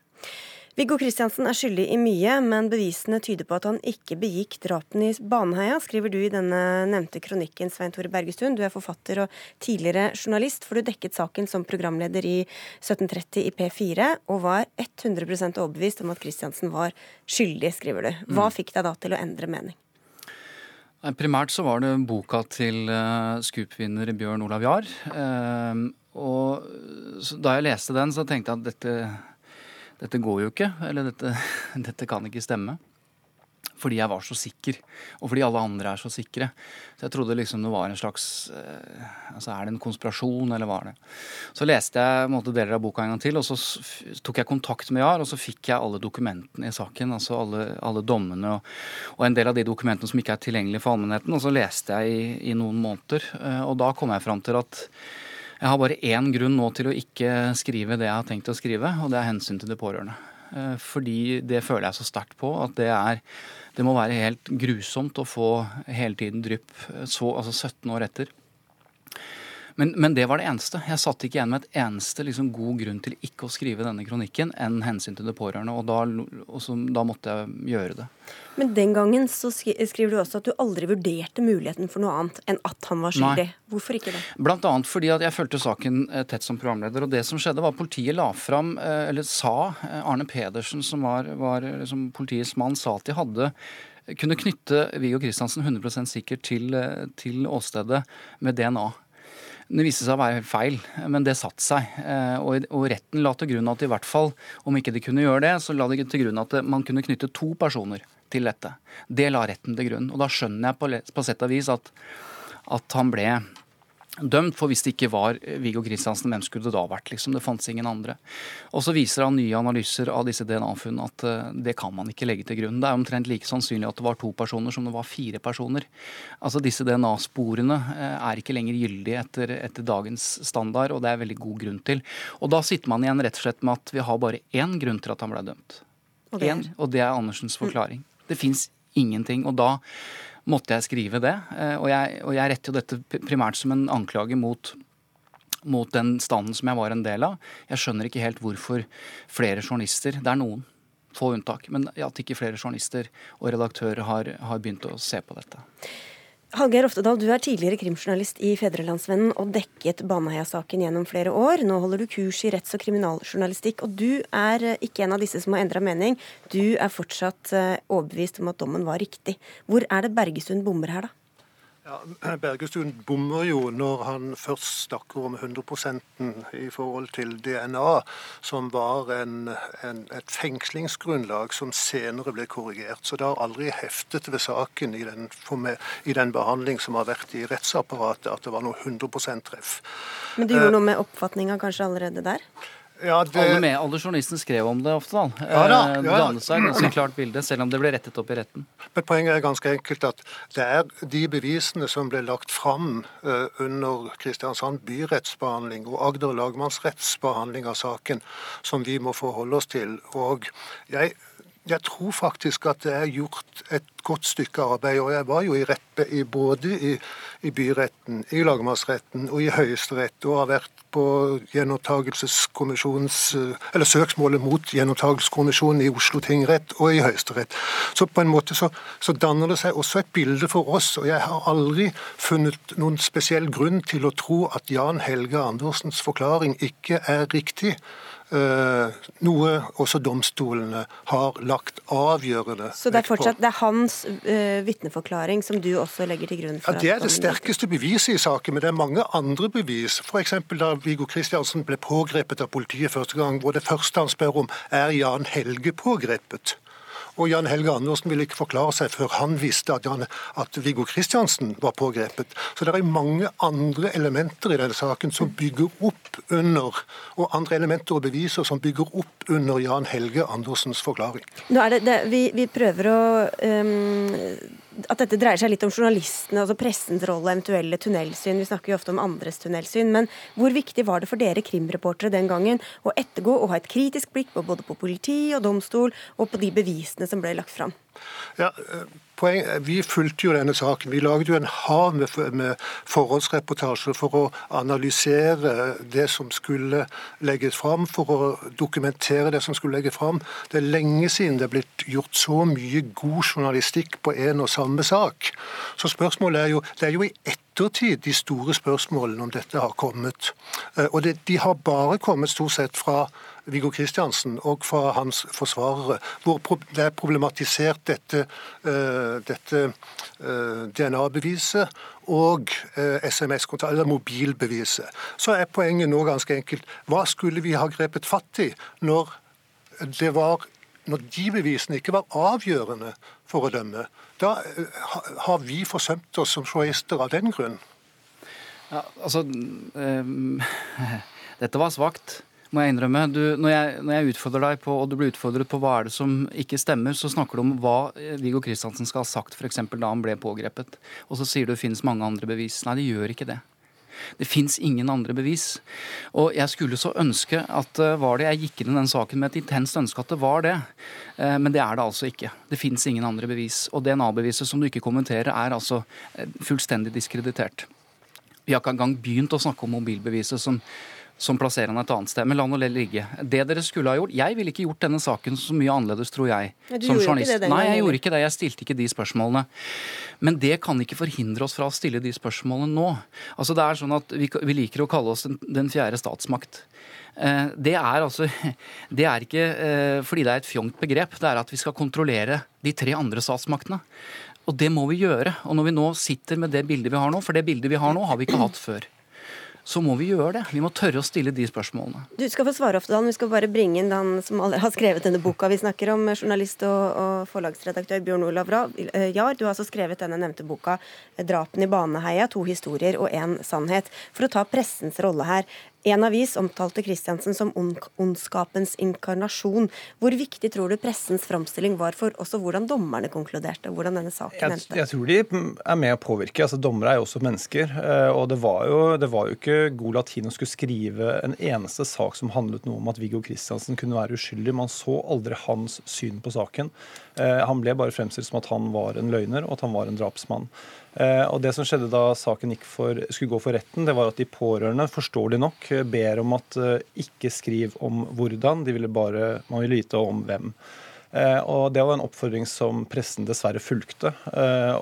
Viggo Kristiansen er skyldig i mye, men bevisene tyder på at han ikke begikk drapene i Baneheia, skriver du i denne nevnte kronikken, Svein Tore Bergestuen. Du er forfatter og tidligere journalist, for du dekket saken som programleder i 1730 i P4, og var 100% overbevist om at Kristiansen var skyldig, skriver du. Hva mm. fikk deg da til å endre mening? Primært så var det boka til uh, Scoop-vinner Bjørn Olav Jahr. Uh, og da jeg leste den, så tenkte jeg at dette dette går jo ikke, eller dette, dette kan ikke stemme. Fordi jeg var så sikker, og fordi alle andre er så sikre. Så jeg trodde liksom det var en slags eh, altså Er det en konspirasjon, eller hva er det? Så leste jeg måte, deler av boka en gang til, og så tok jeg kontakt med Jar, og så fikk jeg alle dokumentene i saken. Altså alle, alle dommene og, og, en del av de dokumentene som ikke er tilgjengelige for allmennheten. Og så leste jeg i, i noen måneder, eh, og da kom jeg fram til at jeg har bare én grunn nå til å ikke skrive det jeg har tenkt å skrive, og det er hensyn til de pårørende. Eh, fordi det føler jeg så sterkt på at det er Det må være helt grusomt å få hele tiden drypp så, altså 17 år etter. Men, men, det var det eneste. Jeg satt ikke igjen med et eneste liksom, god grunn til ikke å skrive denne kronikken enn hensyn til det pårørende, og da, og så, da, måtte jeg gjøre det. Men den gangen så skriver du også at du aldri vurderte muligheten for noe annet enn at han var skyldig. Nei. Hvorfor ikke det? Blant annet fordi at jeg fulgte saken eh, tett som programleder, og det som skjedde var at politiet la fram, eh, eller sa, eh, Arne Pedersen som var, var liksom, politiets mann, sa at de hadde kunne knytte Viggo Kristiansen 100% sikkert til, til åstedet med DNA. Det viste seg å være feil, men det satte seg. Eh, og retten la til grunn at i hvert fall, om ikke de kunne gjøre det, så la de til grunn at man kunne knytte to personer til dette. Det la retten til grunn. Og da skjønner jeg på, på sett og vis at, at han ble dømt. For hvis det ikke var Viggo Kristiansen, hvem skulle det da vært? Liksom? Det fantes ingen andre. Og så viser han nye analyser av disse DNA-funnene at uh, det kan man ikke legge til grunn. Det er omtrent like sannsynlig at det var to personer som det var fire personer. Altså Disse DNA-sporene uh, er ikke lenger gyldige etter, etter, dagens standard, og det er veldig god grunn til. Og da sitter man igjen rett og slett med at vi har bare én grunn til at han ble dømt. Og det er, en, og det er Andersens forklaring. Det fins ingenting. Og da måtte jeg skrive det. Eh, og jeg, og jeg retter jo dette primært som en anklage mot mot den standen som jeg var en del av. Jeg skjønner ikke helt hvorfor flere journalister Det er noen få unntak, men at ikke flere journalister og redaktører har, har begynt å se på dette. Hallgeir Oftedal, du er tidligere krimjournalist i Fedrelandsvennen og dekket Baneheia-saken gjennom flere år. Nå holder du kurs i retts- og kriminaljournalistikk, og du er eh, ikke en av disse som har endra mening. Du er fortsatt eh, overbevist om at dommen var riktig. Hvor er det Bergesund bommer her, da? Ja, Bergestuen bommer jo når han først snakker om 100% i forhold til DNA, som var en, en, et fengslingsgrunnlag som senere ble korrigert. Så det har aldri heftet ved saken i den, meg, i den behandling som har vært i rettsapparatet, at det var noe 100% treff. Men det gjorde noe med oppfatninga kanskje allerede der? Ja, det... alle, med, alle journalistene skrev om det ofte. da. Ja, da, eh, ja. Det dannet seg et ganske klart bilde, selv om det ble rettet opp i retten. Men Poenget er ganske enkelt at det er de bevisene som ble lagt fram uh, under Kristiansand byrettsbehandling og Agder lagmannsrettsbehandling av saken, som vi må forholde oss til. Og jeg jeg tror faktisk at det er gjort et godt stykke arbeid. Og jeg var jo i rette i, både i, i, byretten, i lagmannsretten og i Høyesterett, og har vært på Eller søksmålet mot gjenopptakelseskommisjonen i Oslo tingrett og i Høyesterett. Så på en måte så, så, danner det seg også et bilde for oss, og jeg har aldri funnet noen spesiell grunn til å tro at Jan Helge Andersens forklaring ikke er riktig. Eh, noe også domstolene har lagt avgjørende Så det er fortsatt det er hans uh, vitneforklaring som du også legger til grunn? For ja, Det er det sterkeste beviset i saken, men det er mange andre bevis. F.eks. da Viggo Kristiansen ble pågrepet av politiet første gang, hvor det første han spør om er Jan Helge pågrepet. Og Jan Helge Andersen ville ikke forklare seg før han visste at, Jan, at Viggo Kristiansen var pågrepet. Så det er mange andre elementer i denne saken som bygger opp under, og andre elementer og beviser som bygger opp under Jan Helge Andersens forklaring. Det, det vi, vi, prøver å um at dette dreier seg litt om journalistene, altså pressens rolle, eventuelle tunnelsyn. Vi snakker jo ofte om andres tunnelsyn. Men hvor viktig var det for dere krimreportere den gangen å ettergå og ha et kritisk blikk på både på politi og domstol og på de bevisene som ble lagt fram? Ja, poeng, Vi fulgte jo denne saken. Vi laget jo en hav med, med forhåndsreportasjer for å analysere det som skulle legges fram, for å dokumentere det som skulle legges fram. Det er lenge siden det er blitt gjort så mye god journalistikk på en og samme sak. Så spørsmålet er jo Det er jo i ettertid de store spørsmålene om dette har kommet. Eh, og det, de har bare kommet stort sett fra Viggo Kristiansen og fra hans forsvarere, hvor det er problematisert dette, eh, dette eh, DNA-beviset og eh, SMS-kontakt, eller mobilbeviset. Så er poenget nå ganske enkelt hva skulle vi ha grepet fatt i når det var når de bevisene ikke var avgjørende for å dømme, da har vi forsømt oss som journalister av den grunn. Ja, altså, um, dette var svakt må jeg innrømme. Du, når, jeg, når, jeg, utfordrer deg på, og du blir utfordret på hva er det som ikke stemmer, så snakker du om hva Viggo Kristiansen skal ha sagt f.eks. da han ble pågrepet. Og så sier du det finnes mange andre bevis. Nei, det gjør ikke det. Det fins ingen andre bevis. Og jeg skulle så ønske at det var det. Jeg gikk inn i den saken med et intenst ønske at det var det. Eh, men det er det altså ikke. Det fins ingen andre bevis. Og DNA-beviset som du ikke kommenterer, er altså eh, fullstendig diskreditert. Vi har ikke engang begynt å snakke om mobilbeviset som som plasserer han et annet sted. Men la nå det ligge. Det dere skulle ha gjort Jeg ville ikke gjort denne saken så mye annerledes, tror jeg. Ja, som journalist. Nei, jeg gjorde ikke det. Jeg stilte ikke de spørsmålene. Men det kan ikke forhindre oss fra å stille de spørsmålene nå. Altså det er sånn at Vi, vi liker å kalle oss den, den fjerde statsmakt. Eh, det er altså Det er ikke eh, fordi det er et fjongt begrep. Det er at vi skal kontrollere de tre andre statsmaktene. Og det må vi gjøre. Og når vi nå sitter med det bildet vi har nå, for det bildet vi har nå, har vi ikke hatt før så må vi gjøre det. Vi må tørre å stille de spørsmålene. Du skal få svare, ofte, Dan. Vi skal bare bringe inn han som har skrevet denne boka vi snakker om, journalist og, og forlagsredaktør Bjørn Olav Jahr. Du har altså skrevet denne nevnte boka 'Drapen i Baneheia', to historier og én sannhet. For å ta pressens rolle her. En avis omtalte Kristiansen som ondskapens inkarnasjon. Hvor viktig tror du pressens framstilling var for også hvordan dommerne konkluderte? hvordan denne saken endte? Jeg, jeg, tror de er med å påvirke. altså Dommere er jo også mennesker. Eh, og det var, jo, det var jo ikke god latin å skulle skrive en eneste sak som handlet noe om at Viggo Kristiansen kunne være uskyldig. Man så aldri hans syn på saken. Eh, han ble bare fremstilt som at han var en løgner og at han var en drapsmann. Eh, og Det som skjedde da saken for, skulle gå for retten, det var at de pårørende forståelig nok ber om at eh, ikke skriv om hvordan, de ville bare, man ville vite om hvem. Eh, og Det var en oppfordring som pressen dessverre fulgte.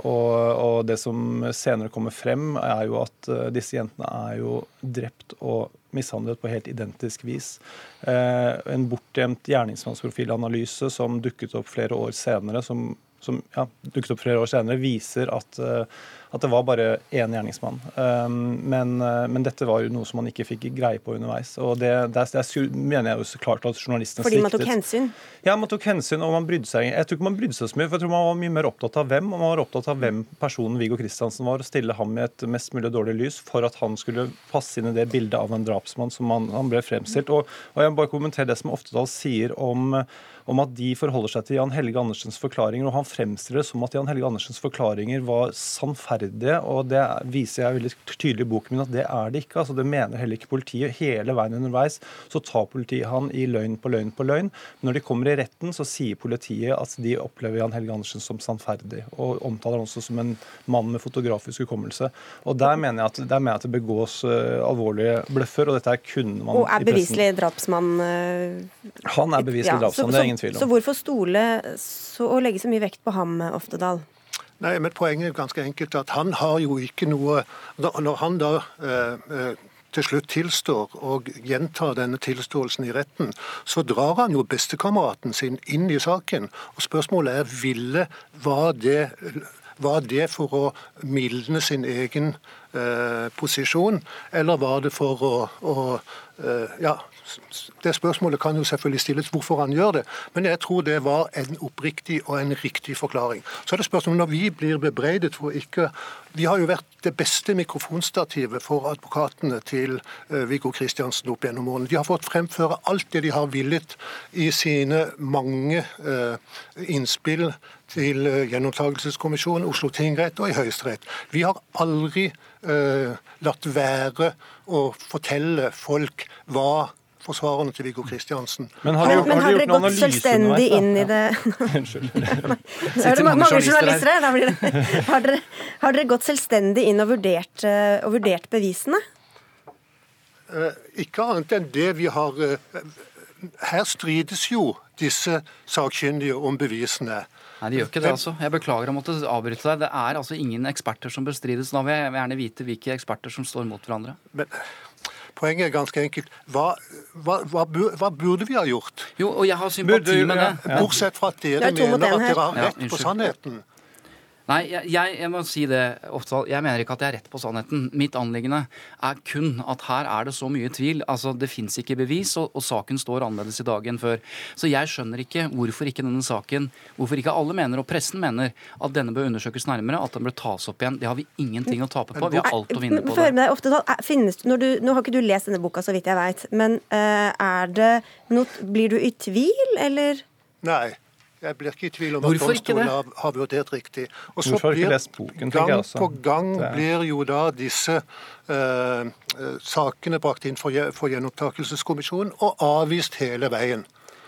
Og, og det som senere kommer frem, er jo at disse jentene er jo drept og mishandlet på helt identisk vis. En bortgjemt gjerningsmannsprofilanalyse som dukket opp flere år senere, som som ja, dukket opp flere år senere, viser at, eh, at det var bare én gjerningsmann. Um, men, eh, men, dette var jo noe som man ikke fikk greie på underveis. Og det, det, det mener jeg jo så klart at journalistene Fordi man tok hensyn? Ja, man tok hensyn, og man brydde seg Jeg tror ikke man brydde seg så mye, for jeg tror man var mye mer opptatt av hvem. Og man var opptatt av hvem personen Viggo Kristiansen var, og stille ham i et mest mulig dårlig lys for at han skulle passe inn i det bildet av en drapsmann som han, han ble fremstilt. Og, og jeg må bare kommentere det som Oftedal sier om om at de forholder seg til Jan Helge Andersens forklaringer. og Han fremstiller det som at Jan Helge Andersens forklaringer var sannferdige. og Det viser jeg veldig tydelig i boken min at det er det ikke. altså Det mener heller ikke politiet. Hele veien underveis så tar politiet han i løgn på løgn på løgn. Men når de kommer i retten, så sier politiet at de opplever Jan Helge Andersen som sannferdig. Og omtaler han også som en mann med fotografisk hukommelse. Og Der mener jeg at, mener jeg at det begås uh, alvorlige bløffer, og dette er kunne man Og er beviselig drapsmann? Uh, han er beviselig ja, drapsmann, det er ingen tvil om. Så hvorfor stole så, og legge så mye vekt på ham, Oftedal? Nei, men Poenget er jo ganske enkelt at han har jo ikke noe Når han da eh, eh, til slutt tilstår og gjentar denne tilståelsen i retten, så drar han jo bestekameraten sin inn i saken. Og Spørsmålet er ville var det, var det for å mildne sin egen eh, posisjon, eller var det for å, å eh, ja, det spørsmålet kan jo selvfølgelig stilles hvorfor han gjør det, men jeg tror det var en oppriktig og en riktig forklaring. Så er det spørsmålet når vi blir bebreidet for ikke Vi har jo vært det beste mikrofonstativet for advokatene til uh, Viggo Kristiansen opp gjennom årene. De har fått fremføre alt det de har villet i sine mange uh, innspill til uh, Gjenopptakelseskommisjonen, Oslo tingrett og i Høyesterett. Vi har aldri latt være å fortelle folk hva forsvarerne til Viggo Kristiansen. Men har, men, men har, dere gått selvstendig inn i det Unnskyld. er det mange journalister her. Har dere, har dere gått selvstendig inn og vurdert, eh, og vurdert bevisene? Eh, ikke annet enn det vi har eh, Her strides jo disse sakkyndige om bevisene. Nei, de gjør ikke det, altså. Jeg beklager å måtte avbryte deg. Det er altså ingen eksperter som bestrides. Da vil jeg gjerne vite hvilke eksperter som står mot hverandre. Men Poenget er ganske enkelt. Hva, hva, hva, hva, burde vi ha gjort? Jo, og jeg har sympati med det. Bortsett fra at dere mener at dere har rett på sannheten. Nei, jeg, jeg, må si det, Oftedal. Jeg mener ikke at jeg har rett på sannheten. Mitt anliggende er kun at her er det så mye tvil. Altså, Det fins ikke bevis, og, og, saken står annerledes i dag enn før. Så jeg skjønner ikke hvorfor ikke denne saken, hvorfor ikke alle mener, og pressen mener, at denne bør undersøkes nærmere, at den bør tas opp igjen. Det har vi ingenting å tape på. Vi har alt å vinne på det. Deg, Oftedal, finnes, du, nå har ikke du lest denne boka, så vidt jeg veit, men uh, er det noe Blir du i tvil, eller? Nei. Jeg blir ikke i tvil om at domstolen har, har vurdert riktig. Og så blir boken, gang på gang blir jo da disse eh, sakene brakt inn for, for gjenopptakelseskommisjonen og avvist hele veien.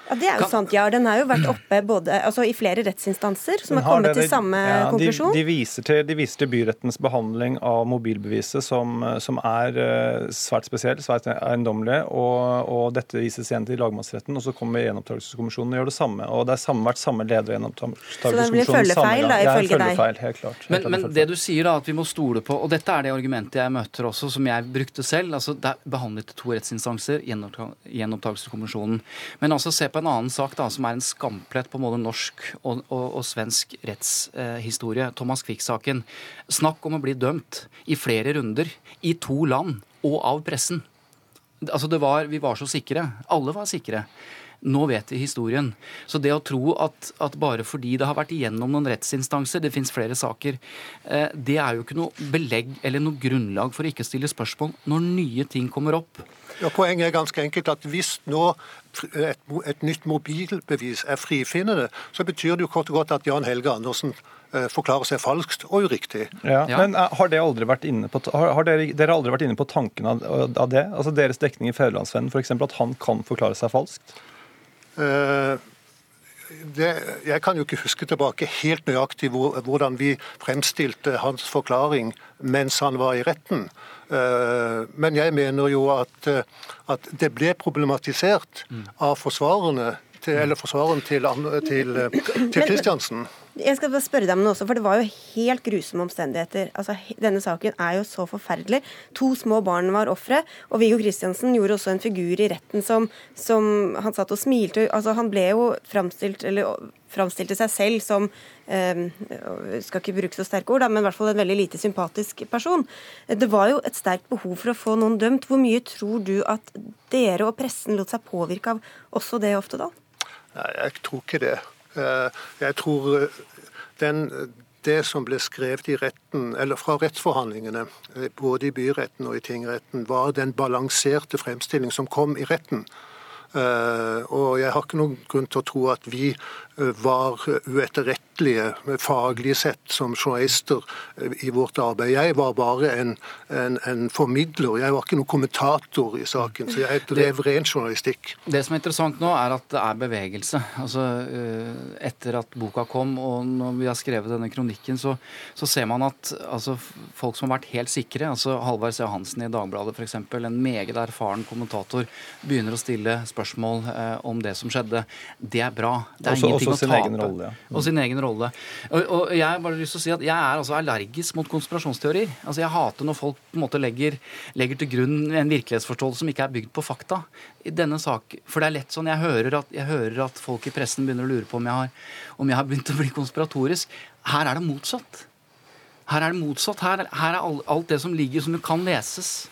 Ja, Det er jo sant, ja. Den har jo vært oppe både, altså i flere rettsinstanser som har, har kommet det, til samme ja, konklusjon. De, de, viser til, de, viser til, byrettens behandling av mobilbeviset, som, som er uh, svært spesiell, svært eiendommelig. Og, og, dette vises igjen til lagmannsretten, og så kommer gjenopptakelseskommisjonen og gjør det samme. Og det har samme, vært samme leder i gjenopptakelseskommisjonen. Så det blir følgefeil, da, ifølge deg? Helt klart. Men, men det du sier, da, at vi må stole på, og dette er det argumentet jeg møter også, som jeg brukte selv. altså Det er behandlet to rettsinstanser, gjenopptakelseskommisjonen. Men altså se på på en annen sak da, som er en skamplett på både norsk og, og, og svensk rettshistorie. Thomas Quick-saken. Snakk om å bli dømt i flere runder i to land og av pressen. Altså var, Vi var så sikre. Alle var sikre. Nå vet vi historien. Så det å tro at, at bare fordi det har vært igjennom noen rettsinstanser, det fins flere saker, eh, det er jo ikke noe belegg eller noe grunnlag for å ikke stille spørsmål når nye ting kommer opp. Ja, Poenget er ganske enkelt at hvis nå et, et nytt mobilbevis er frifinnende, så betyr det jo kort og godt at Jan Helge Andersen eh, forklarer seg falskt og uriktig. Ja, ja. Men har, har, aldri vært inne på, har, har dere, dere, aldri vært inne på tanken av, av det? Altså Deres dekning i Fædrelandsvennen f.eks. at han kan forklare seg falskt? Uh, det, jeg kan jo ikke huske tilbake helt nøyaktig hvor, hvordan vi fremstilte hans forklaring mens han var i retten. Eh, men jeg mener jo at, eh, at det ble problematisert av forsvarerne til, eller forsvaren til, til, til Kristiansen. Jeg skal bare spørre deg om noe også, for Det var jo helt grusomme omstendigheter. Altså, Denne saken er jo så forferdelig. To små barn var ofre. Og Viggo Kristiansen gjorde også en figur i retten som, som han satt og smilte. Altså, Han ble jo framstilt, eller framstilte seg selv som eh, skal ikke bruke så sterke ord, da, men i hvert fall en veldig lite sympatisk person. Det var jo et sterkt behov for å få noen dømt. Hvor mye tror du at dere og pressen lot seg påvirke av også det, Oftedal? Nei, jeg tror ikke det. Eh, jeg tror eh, den, det som ble skrevet i retten, eller fra rettsforhandlingene, eh, både i byretten og i tingretten, var den balanserte fremstilling som kom i retten. Og jeg har ikke noen grunn til å tro at vi var uetterrettelige faglig sett som journalister i vårt arbeid. Jeg var bare en, en, en formidler, jeg var ikke noen kommentator i saken. Så jeg drev ren journalistikk. Det som er interessant nå, er at det er bevegelse. Altså, eh, Etter at boka kom, og når vi har skrevet denne kronikken, så, så ser man at altså, folk som har vært helt sikre, altså Halvard C. Hansen i Dagbladet f.eks., en meget erfaren kommentator, begynner å stille spørsmål eh, om det som skjedde. Det er bra. Det er også, ingenting også tape. egen rolle. Ja. Og sin egen rolle. Og, og, jeg har bare lyst til å si at jeg er altså allergisk mot konspirasjonsteorier. Altså Jeg hater når folk på en måte legger, legger til grunn en virkelighetsforståelse som ikke er bygd på fakta. I denne sak, For det er lett sånn, jeg hører, at, jeg hører at folk i pressen begynner å lure på om jeg, har, om jeg har begynt å bli konspiratorisk. Her er det motsatt. Her er det motsatt. Her, her er alt, alt det som ligger, som kan leses.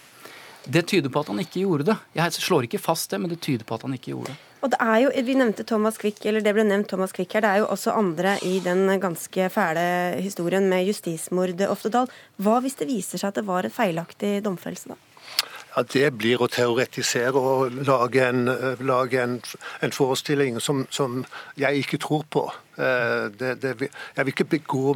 Det tyder på at han ikke gjorde det. Jeg slår ikke fast det, men det tyder på at han ikke gjorde det. Og det er jo, Vi nevnte Thomas Quick, eller det ble nevnt Thomas Quick her. Det er jo også andre i den ganske fæle historien med justismordet Oftedal. Hva hvis det viser seg at det var en feilaktig domfellelse, da? Ja, Det blir å teoretisere og lage en, lage en, en forestilling som, som, jeg ikke tror på. Eh, det, det, jeg vil ikke begå,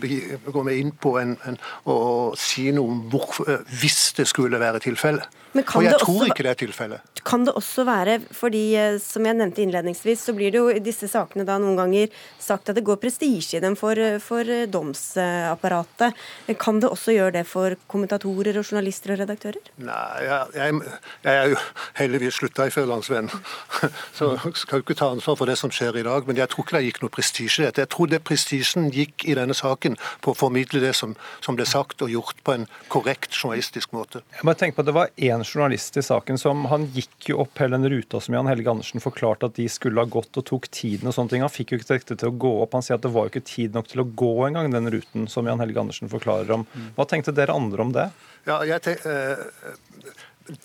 begå meg inn på en, en, å si noe om hvor, eh, hvis det skulle være tilfellet. Og jeg tror ikke det er tilfellet. Kan det også være, fordi eh, som jeg nevnte innledningsvis, så blir det jo i disse sakene da noen ganger sagt at det går prestisje i dem for, for domsapparatet. Kan det også gjøre det for kommentatorer og journalister og redaktører? Nei, jeg, jeg, jeg er jo heldigvis slutta i Førlandsvennen, så skal jo ikke ta ansvar for det som skjer i dag. Men jeg tror ikke det gikk noe prestisje i dette. Jeg tror det prestisjen gikk i denne saken på å formidle det som, som, ble sagt og gjort på en korrekt journalistisk måte. Jeg bare tenker på at Det var én journalist i saken som han gikk jo opp hele den ruta som Jan Helge Andersen forklarte at de skulle ha gått og tok tiden og sånne ting. Han fikk jo ikke dette til å gå opp. Han sier at det var jo ikke tid nok til å gå engang, den ruten som Jan Helge Andersen forklarer om. Hva tenkte dere andre om det? Ja, jeg tenk, uh,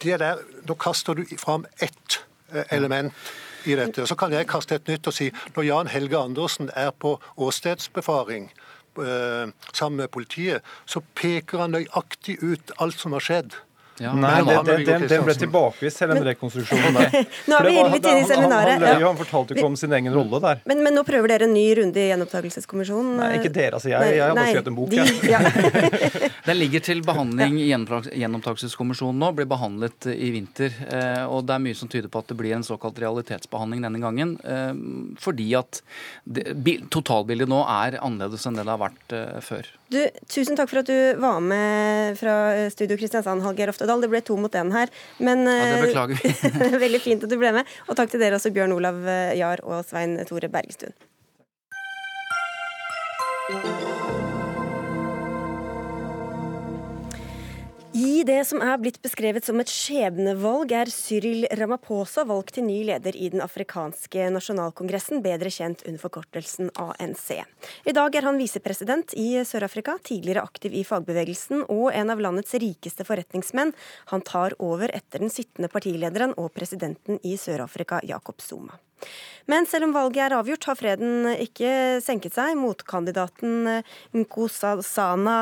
det der, Nå kaster du fram ett eh, element i dette. Så kan jeg kaste et nytt og si når Jan Helge Andersen er på åstedsbefaring eh, sammen med politiet, så peker han nøyaktig ut alt som har skjedd. Ja. Nei, det, det, den, den, ble tilbakevist, hele den rekonstruksjonen der. nå er vi litt inne i seminaret. Han, han, han, fortalte ikke om sin egen rolle der. Men, men, nå prøver dere en ny runde i Gjenopptakelseskommisjonen? Nei, ikke dere. altså Jeg, jeg har bare skrevet en bok. De, ja. den ligger til behandling i Gjenopptakelseskommisjonen nå. Blir behandlet i vinter. Eh, og det er mye som tyder på at det blir en såkalt realitetsbehandling denne gangen. Eh, fordi at totalbildet nå er annerledes enn det det har vært eh, før. Du, Tusen takk for at du var med fra Studio Kristiansand, Hallgeir Oftedal. Det ble to mot én her. Men, ja, det beklager vi. Eh, veldig fint at du ble med. Og takk til dere også, Bjørn Olav eh, Jahr og Svein Tore Bergestuen. I det som er blitt beskrevet som et skjebnevalg, er Cyril Ramaphosa valgt til ny leder i den afrikanske nasjonalkongressen, bedre kjent under forkortelsen ANC. I dag er han visepresident i Sør-Afrika, tidligere aktiv i fagbevegelsen og en av landets rikeste forretningsmenn. Han tar over etter den sittende partilederen og presidenten i Sør-Afrika, Jacob Zuma. Men selv om valget er avgjort, har freden ikke senket seg. Motkandidaten Nkosana Nkosasana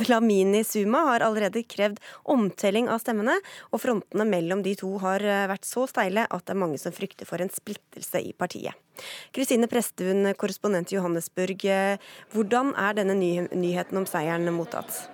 Dlamini Suma har allerede krevd omtelling av stemmene, og frontene mellom de to har eh, vært så steile at det er mange som frykter for en splittelse i partiet. Kristine Prestun, korrespondent i Johannesburg, eh, hvordan er denne nyheten om seieren mottatt?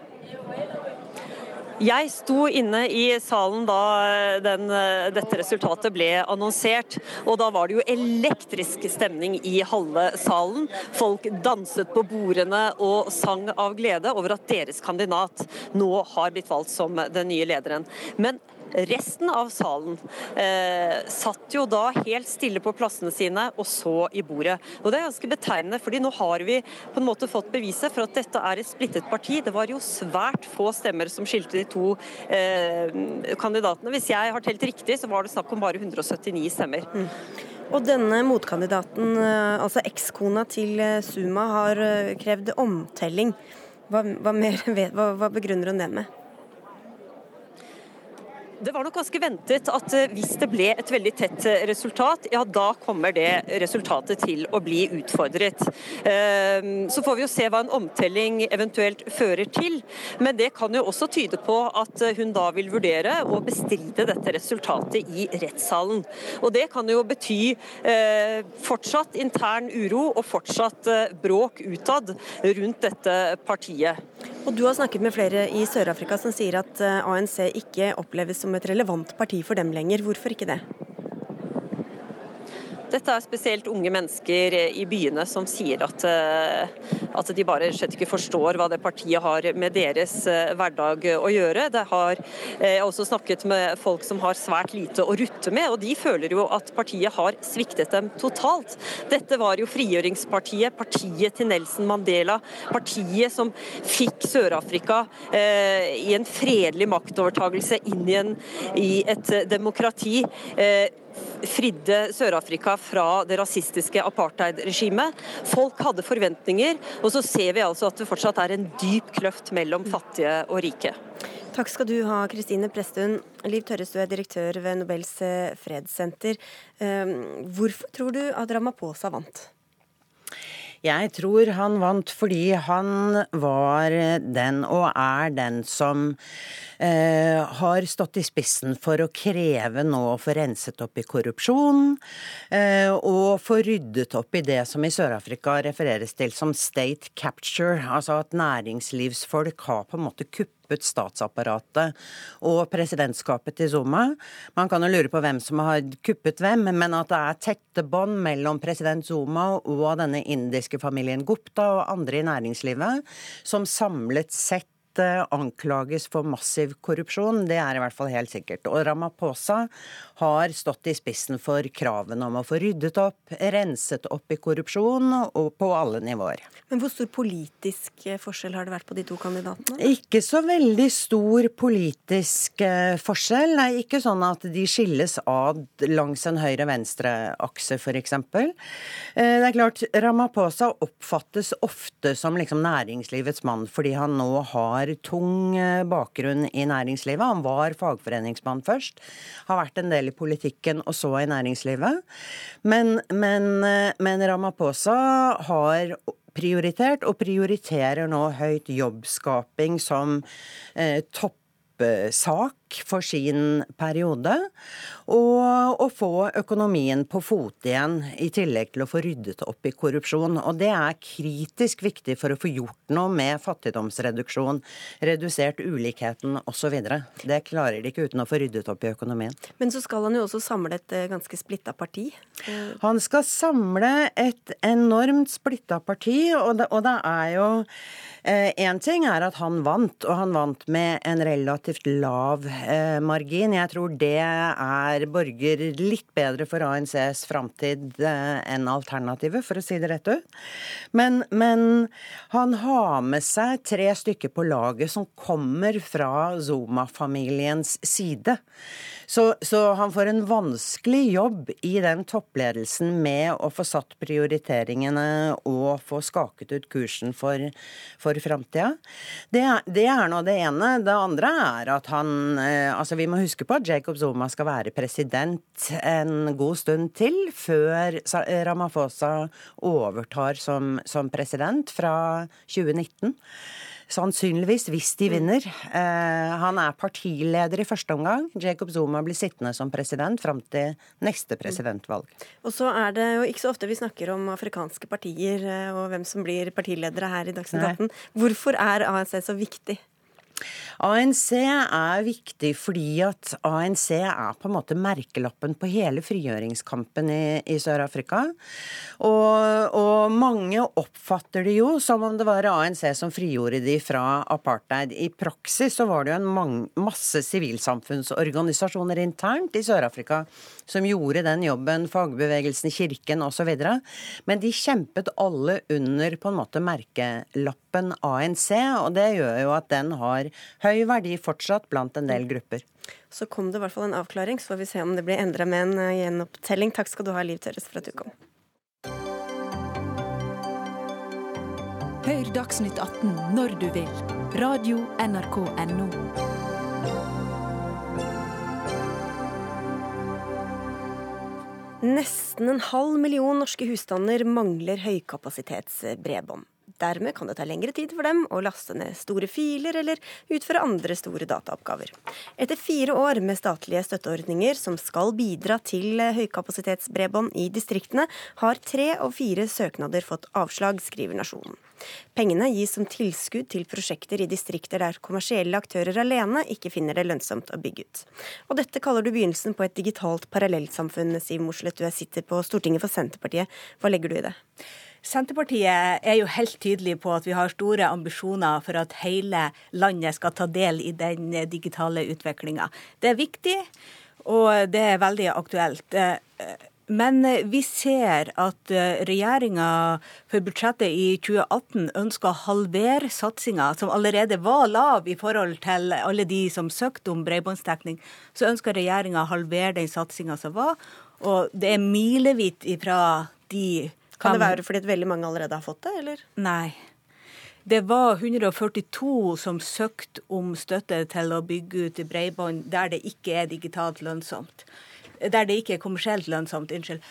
Jeg sto inne i salen da eh, den, eh, dette resultatet ble annonsert. Og da var det jo elektrisk stemning i halve salen. Folk danset på bordene og sang av glede over at deres kandidat nå har blitt valgt som den nye lederen. Men Resten av salen eh, satt jo da helt stille på plassene sine og så i bordet. Og Det er ganske betegnende, fordi nå har vi på en måte fått beviset for at dette er et splittet parti. Det var jo svært få stemmer som skilte de to eh, kandidatene. Hvis jeg har telt riktig, så var det snakk om bare 179 stemmer. Mm. Og denne motkandidaten, eh, altså ekskona til eh, Suma, har eh, krevd omtelling. Hva, hva, mer, hva, hva begrunner hun det med? Det var nok ganske ventet at eh, hvis det ble et veldig tett eh, resultat, ja da kommer det resultatet til å bli utfordret. Ehm, så får vi jo se hva en omtelling eventuelt fører til. Men det kan jo også tyde på at eh, hun da vil vurdere å bestride dette resultatet i rettssalen. Og det kan jo bety fortsatt intern uro og fortsatt bråk utad rundt dette partiet. Og Du har snakket med flere i Sør-Afrika som sier at ANC ikke oppleves som et relevant parti for dem lenger. Hvorfor ikke det? Dette er spesielt unge mennesker i byene som sier at, eh, at de bare slett ikke forstår hva det partiet har med deres eh, hverdag å gjøre. Det har, eh, jeg også snakket med folk som har svært lite å rutte med, og de føler jo at partiet har sviktet dem totalt. Dette var jo frigjøringspartiet, partiet til Nelson Mandela, partiet som fikk Sør-Afrika eh, i en fredelig maktovertagelse inn i, en, i et demokrati. Eh, fridde Sør-Afrika fra det rasistiske apartheid-regimet. Folk hadde forventninger, og så ser vi altså at det fortsatt er en dyp kløft mellom fattige og rike. Takk skal du ha, Kristine Prestun. Liv Tørres, du er direktør ved Nobels fredssenter. Ehm, hvorfor tror du at Ramaphosa vant? Jeg tror han vant fordi han var den, og er den, som eh, har stått i spissen for å kreve nå å få renset opp i korrupsjon, eh, og få ryddet opp i det som i Sør-Afrika refereres til som state capture, altså at næringslivsfolk har på en måte kuppet kuppet statsapparatet og presidentskapet til Zuma. Man kan jo lure på hvem som har kuppet hvem, men at det er tette bånd mellom president Zuma og denne indiske familien Gupta og andre i næringslivet, som samlet sett anklages for massiv korrupsjon, det er i hvert fall helt sikkert. Og Ramaphosa har stått i spissen for kravene om å få ryddet opp, renset opp i korrupsjon, og på alle nivåer. Men hvor stor politisk eh, forskjell har det vært på de to kandidatene? Ikke så veldig stor politisk eh, forskjell. Det er ikke sånn at de skilles ad langs en høyre-venstre-akse, f.eks. Eh, det er klart, Ramaphosa oppfattes ofte som liksom næringslivets mann fordi han nå har tung bakgrunn i næringslivet. Han var fagforeningsmann først, har vært en del i politikken og så i næringslivet. Men, men, men Ramaphosa har prioritert, og prioriterer nå høyt jobbskaping som eh, toppsak for sin periode. Og å få økonomien på fote igjen, i tillegg til å få ryddet opp i korrupsjon. Og det er kritisk viktig for å få gjort noe med fattigdomsreduksjon, redusert ulikheten osv. Det klarer de ikke uten å få ryddet opp i økonomien. Men så skal han jo også samle et eh, ganske splitta parti? Han skal samle et enormt splitta parti, og det, og det er jo Én eh, ting er at han vant, og han vant med en relativt lav margin. Jeg tror det er borger litt bedre for ANCs framtid enn alternativet, for å si det rett ut. Men, men han har med seg tre stykker på laget som kommer fra Zuma-familiens side. Så, så, han får en vanskelig jobb i den toppledelsen med å få satt prioriteringene og få skaket ut kursen for, for framtida. Det, det, er nå det ene. Det andre er at han eh, Altså, vi må huske på at Jacob Zuma skal være president en god stund til før Ramaphosa overtar som, som president fra 2019. Sannsynligvis, hvis de vinner. Eh, han er partileder i første omgang. Jacob Zuma blir sittende som president fram til neste presidentvalg. Og så er det jo ikke så ofte vi snakker om afrikanske partier eh, og hvem som blir partiledere her i Dagsnytt 18. Hvorfor er ANC så viktig? ANC er viktig fordi at ANC er på en måte merkelappen på hele frigjøringskampen i, i Sør-Afrika. Og, og, mange oppfatter det jo som om det var ANC som frigjorde de fra apartheid. I praksis så var det jo en mang, masse sivilsamfunnsorganisasjoner internt i Sør-Afrika som gjorde den jobben, fagbevegelsen, kirken osv. Men de kjempet alle under på en måte merkelappen ANC, og det gjør jo at den har høy verdi fortsatt blant en del grupper. Så kom det i hvert fall en avklaring, så får vi se om det blir endra med en eh, gjenopptelling. Takk skal du ha, Liv Tørres, for at du kom. Hør Dagsnytt 18 når du vil. Radio NRK Radio.nrk.no. Nesten en halv million norske husstander mangler høykapasitetsbredbånd. Dermed kan det ta lengre tid for dem å laste ned store filer eller utføre andre store dataoppgaver. Etter fire år med statlige støtteordninger som skal bidra til høykapasitetsbredbånd i distriktene, har tre av fire søknader fått avslag, skriver Nasjonen. Pengene gis som tilskudd til prosjekter i distrikter der kommersielle aktører alene ikke finner det lønnsomt å bygge ut. Og dette kaller du begynnelsen på et digitalt parallellsamfunn, Siv Mossleth, du sitter på Stortinget for Senterpartiet. Hva legger du i det? Senterpartiet er jo helt tydelig på at vi har store ambisjoner for at hele landet skal ta del i den digitale utviklinga. Det er viktig, og det er veldig aktuelt. Men vi ser at regjeringa for budsjettet i 2018 ønsker å halvere satsinga, som allerede var lav i forhold til alle de som søkte om bredbåndsdekning. Så ønsker regjeringa å halvere den satsinga som var, og det er milevidt ifra de kan det være fordi veldig mange allerede har fått det, eller? Nei. Det var 142 som søkte om støtte til å bygge ut bredbånd der det ikke er digitalt lønnsomt. Der det ikke er kommersielt lønnsomt. Unnskyld.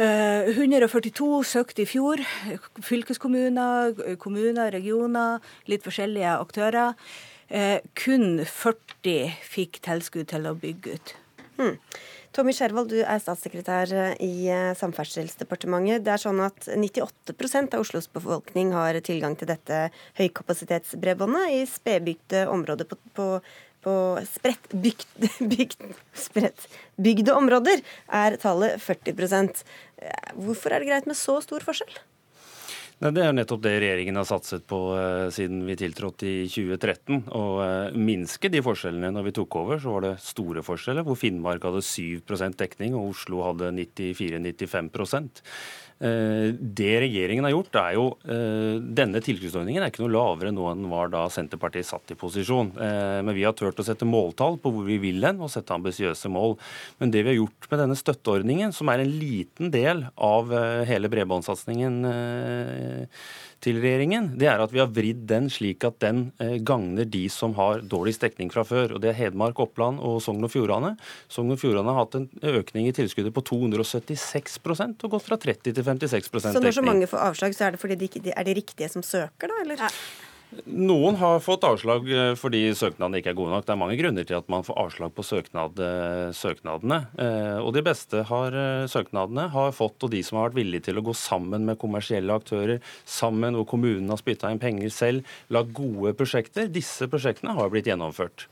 142 eh, søkte i fjor. Fylkeskommuner, kommuner, regioner, litt forskjellige aktører. Eh, kun 40 fikk tilskudd til å bygge ut. Hmm. Tommy Skjervold, du er statssekretær eh, i eh, Samferdselsdepartementet. Det er sånn at 98 av Oslos befolkning har tilgang til dette høykapasitetsbredbåndet i spedbygde områder på, på, på spredt bygde områder er tallet 40 eh, Hvorfor er det greit med så stor forskjell? Nei, Det er nettopp det regjeringen har satset på eh, siden vi tiltrådte i 2013. Å eh, minske de forskjellene. Når vi tok over, så var det store forskjeller, hvor Finnmark hadde 7% dekning og Oslo hadde 94-95 Eh, det regjeringen har gjort, er jo eh, Denne tilskuddsordningen er ikke noe lavere nå enn den var da Senterpartiet satt i posisjon. Eh, men vi har turt å sette måltall på hvor vi vil hen, og sette ambisiøse mål. Men det vi har gjort med denne støtteordningen, som er en liten del av hele bredbåndssatsingen til regjeringen, det er at vi har vridd den slik at den eh, gagner de som har dårligst dekning fra før. og Det er Hedmark, Oppland og Sogn og Fjordane. Sogn og Fjordane har hatt en økning i tilskuddet på 276% og gått fra 30 til 56 dekning. Så når så mange får avslag, så er det fordi de, er de riktige som søker, da? eller? Ja. Noen har fått avslag eh, fordi søknadene ikke er gode nok. Det er mange grunner til at man får avslag på søknad, eh, søknadene. Eh, og de beste har, søknadene har fått, og de som har vært villige til å gå sammen med kommersielle aktører, sammen hvor kommunen har spytta inn penger selv, lagd gode prosjekter, disse prosjektene har blitt gjennomført.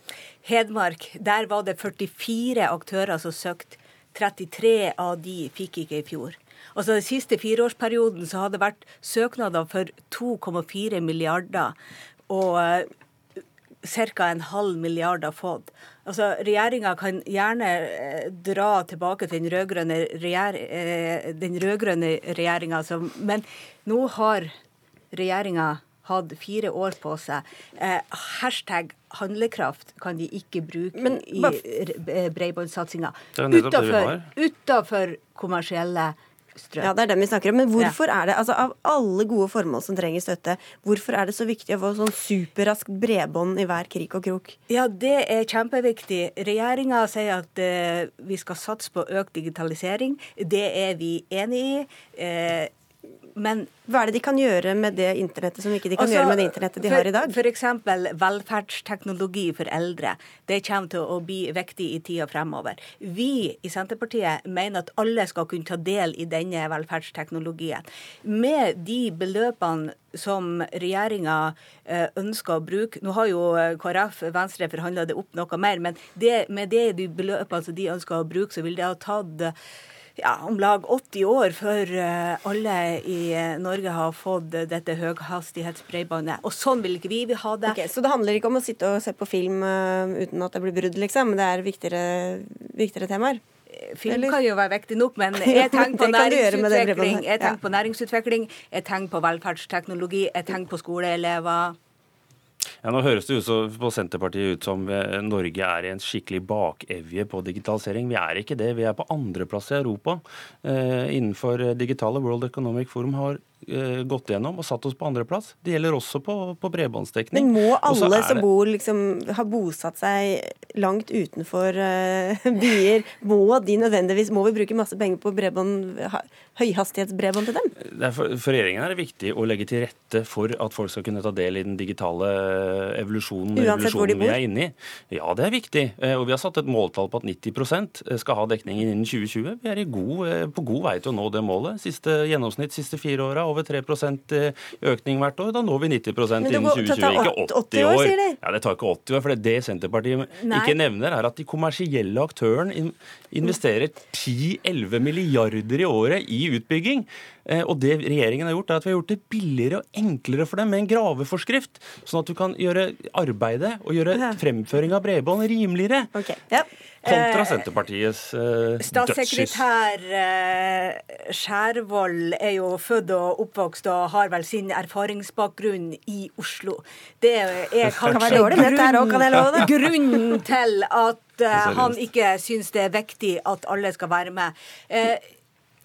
Hedmark, der var det 44 aktører som søkte. 33 av de fikk ikke i fjor. Altså Den siste fireårsperioden så hadde det vært søknader for 2,4 milliarder, og eh, ca. en halv milliard har fått. Altså, Regjeringa kan gjerne eh, dra tilbake til den rød-grønne regjer, regjeringa, men nå har regjeringa hatt fire år på seg. Eh, hashtag handlekraft kan de ikke bruke Men, i bredbåndssatsinga. Utafor kommersielle strøm. Ja, det er dem vi snakker om. Men hvorfor ja. er det, altså av alle gode formål som trenger støtte, hvorfor er det så viktig å få sånn superraskt bredbånd i hver krik og krok? Ja, det er kjempeviktig. Regjeringa sier at uh, vi skal satse på økt digitalisering. Det er vi enig i. Uh, men hva er det de kan gjøre med det internettet som ikke de kan altså, gjøre med det internettet de for, har i dag? F.eks. velferdsteknologi for eldre. Det kommer til å bli viktig i tida fremover. Vi i Senterpartiet mener at alle skal kunne ta del i denne velferdsteknologien. Med de beløpene som regjeringa eh, ønsker å bruke Nå har jo eh, KrF Venstre forhandla det opp noe mer, men det, med det de beløpene som de ønsker å bruke, så vil det ha tatt ja, om lag 80 år før eh, alle i eh, Norge har fått dette høyhastighetsbredbåndet. Og sånn vil ikke vi vi ha det. Okay, så det handler ikke om å sitte og se på film uten at det blir brudd, liksom? Det er viktigere, viktigere temaer? Film Eller? kan jo være viktig nok, men jeg tenker på næringsutvikling, jeg tenker på næringsutvikling, jeg tenker på velferdsteknologi, jeg tenker på skoleelever. Ja, nå høres det ut på Senterpartiet ut som eh, Norge er i en skikkelig bakevje på digitalisering. Vi er ikke det. Vi er på andreplass i Europa eh, innenfor digitale. World Economic Forum har gått gjennom og satt oss på andreplass. Det gjelder også på, på bredbåndsdekning. Men må alle som bor, liksom, har bosatt seg langt utenfor uh, byer, må de nødvendigvis Må vi bruke masse penger på bredbånd, høyhastighetsbredbånd til dem? For, for, regjeringen er det viktig å legge til rette for at folk skal kunne ta del i den digitale evolusjonen, evolusjonen vi er inne i. Ja, det er viktig. Uh, og vi har satt et måltall på at 90% skal ha dekningen innen 2020. Vi er god, på god vei til å nå det målet. Siste gjennomsnitt siste fire åra over 3 økning hvert år. Da når vi 90% innen 2020. Ikke 80 år. Ja, Det tar ikke 80 år. for Det Senterpartiet Nei. ikke nevner, er at de kommersielle aktørene investerer 10-11 milliarder i året i utbygging. Eh, og det regjeringen har gjort, er at vi har gjort det billigere og enklere for dem med en graveforskrift. Sånn at du kan gjøre arbeidet og gjøre fremføring av bredbånd rimeligere. Okay. Ja. Kontra eh, Senterpartiets eh, Statssekretær eh, Skjærvold er jo født og oppvokst og har vel sin erfaringsbakgrunn i Oslo. Det er kanskje grunnen, grunnen til at eh, han ikke syns det er viktig at alle skal være med. Uh,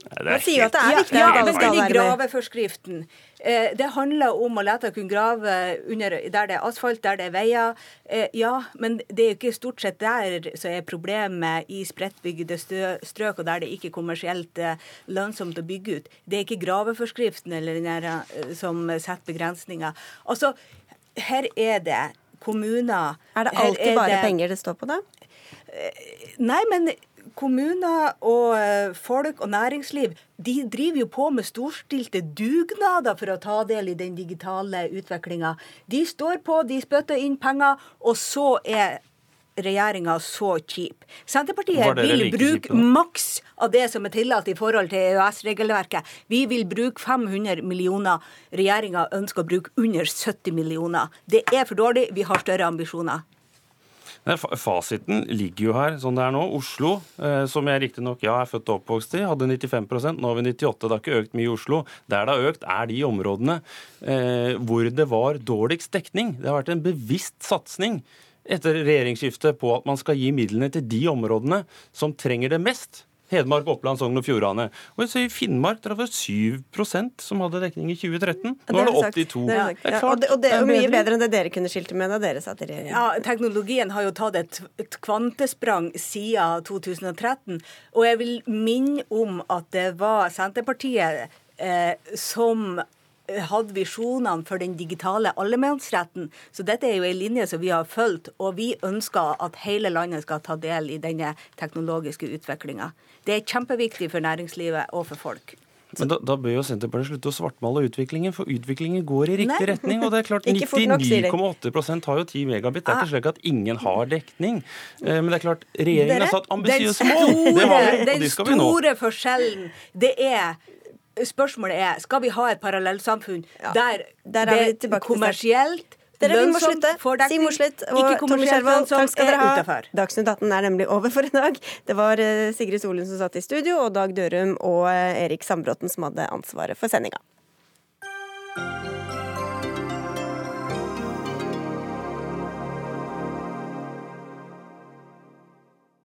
man sier jo at det er viktig ja, at alle skal være med. Graveforskriften. Eh, det handler om å lete kunne grave under, der det er asfalt, der det er veier. Eh, ja, men det er jo ikke stort sett der som er problemet i spredtbygde strøk, og der det ikke er kommersielt eh, lønnsomt å bygge ut. Det er ikke graveforskriften eller den som setter begrensninger. Altså, her er det kommuner Er det alltid er bare det, penger det står på, da? Nei, men kommuner og eh, folk og næringsliv de driver jo på med storstilte dugnader for å ta del i den digitale utviklinga. De står på, de spytter inn penger, og så er regjeringa så kjip. Senterpartiet vil bruke maks av det som er tillatt i forhold til EØS-regelverket. Vi vil bruke 500 millioner. Regjeringa ønsker å bruke under 70 millioner. Det er for dårlig. Vi har større ambisjoner. Fasiten ligger jo her sånn det er nå. Oslo, eh, som jeg riktignok ja, er født og oppvokst i, hadde 95% nå har vi 98 Det har ikke økt mye i Oslo. Der det har økt, er de områdene eh, hvor det var dårligst dekning. Det har vært en bevisst satsing etter regjeringsskiftet på at man skal gi midlene til de områdene som trenger det mest. Hedmark, Oppland, Sogn og Fjordane. Og I Finnmark der var det 7% som hadde dekning i 2013. Nå er det 82. Det er, det er og, det, og det er jo mye bedre enn det dere kunne skilte med da dere satt i regjering. Ja, teknologien har jo tatt et, et kvantesprang siden 2013. Og jeg vil minne om at det var Senterpartiet eh, som hadde visjonene for den digitale allemannsretten. Så dette er jo en linje som vi har fulgt, og vi ønsker at hele landet skal ta del i denne teknologiske utviklinga. Det er kjempeviktig for næringslivet og for folk. Men da, da, bør jo Senterpartiet slutte å svartmale utviklingen, for utviklingen går i riktig Nei. retning. Og det er klart 99,8% har jo 10 megabit. Det er ikke ah. slik at ingen har dekning. Eh, men det er klart, regjeringen har satt ambisiøse mål. Det har vi, og de skal vi nå. Den store forskjellen, det er Spørsmålet er skal vi ha et parallellsamfunn ja, der, der det kommersielt Dere, vi må slutte. Siv Mossleth og Tone Skjervold, takk skal dere ha. Dagsnytt 18 er nemlig over for i dag. Det var eh, Sigrid Solund som satt i studio, og Dag Dørum og eh, Erik Sambråten som hadde ansvaret for sendinga.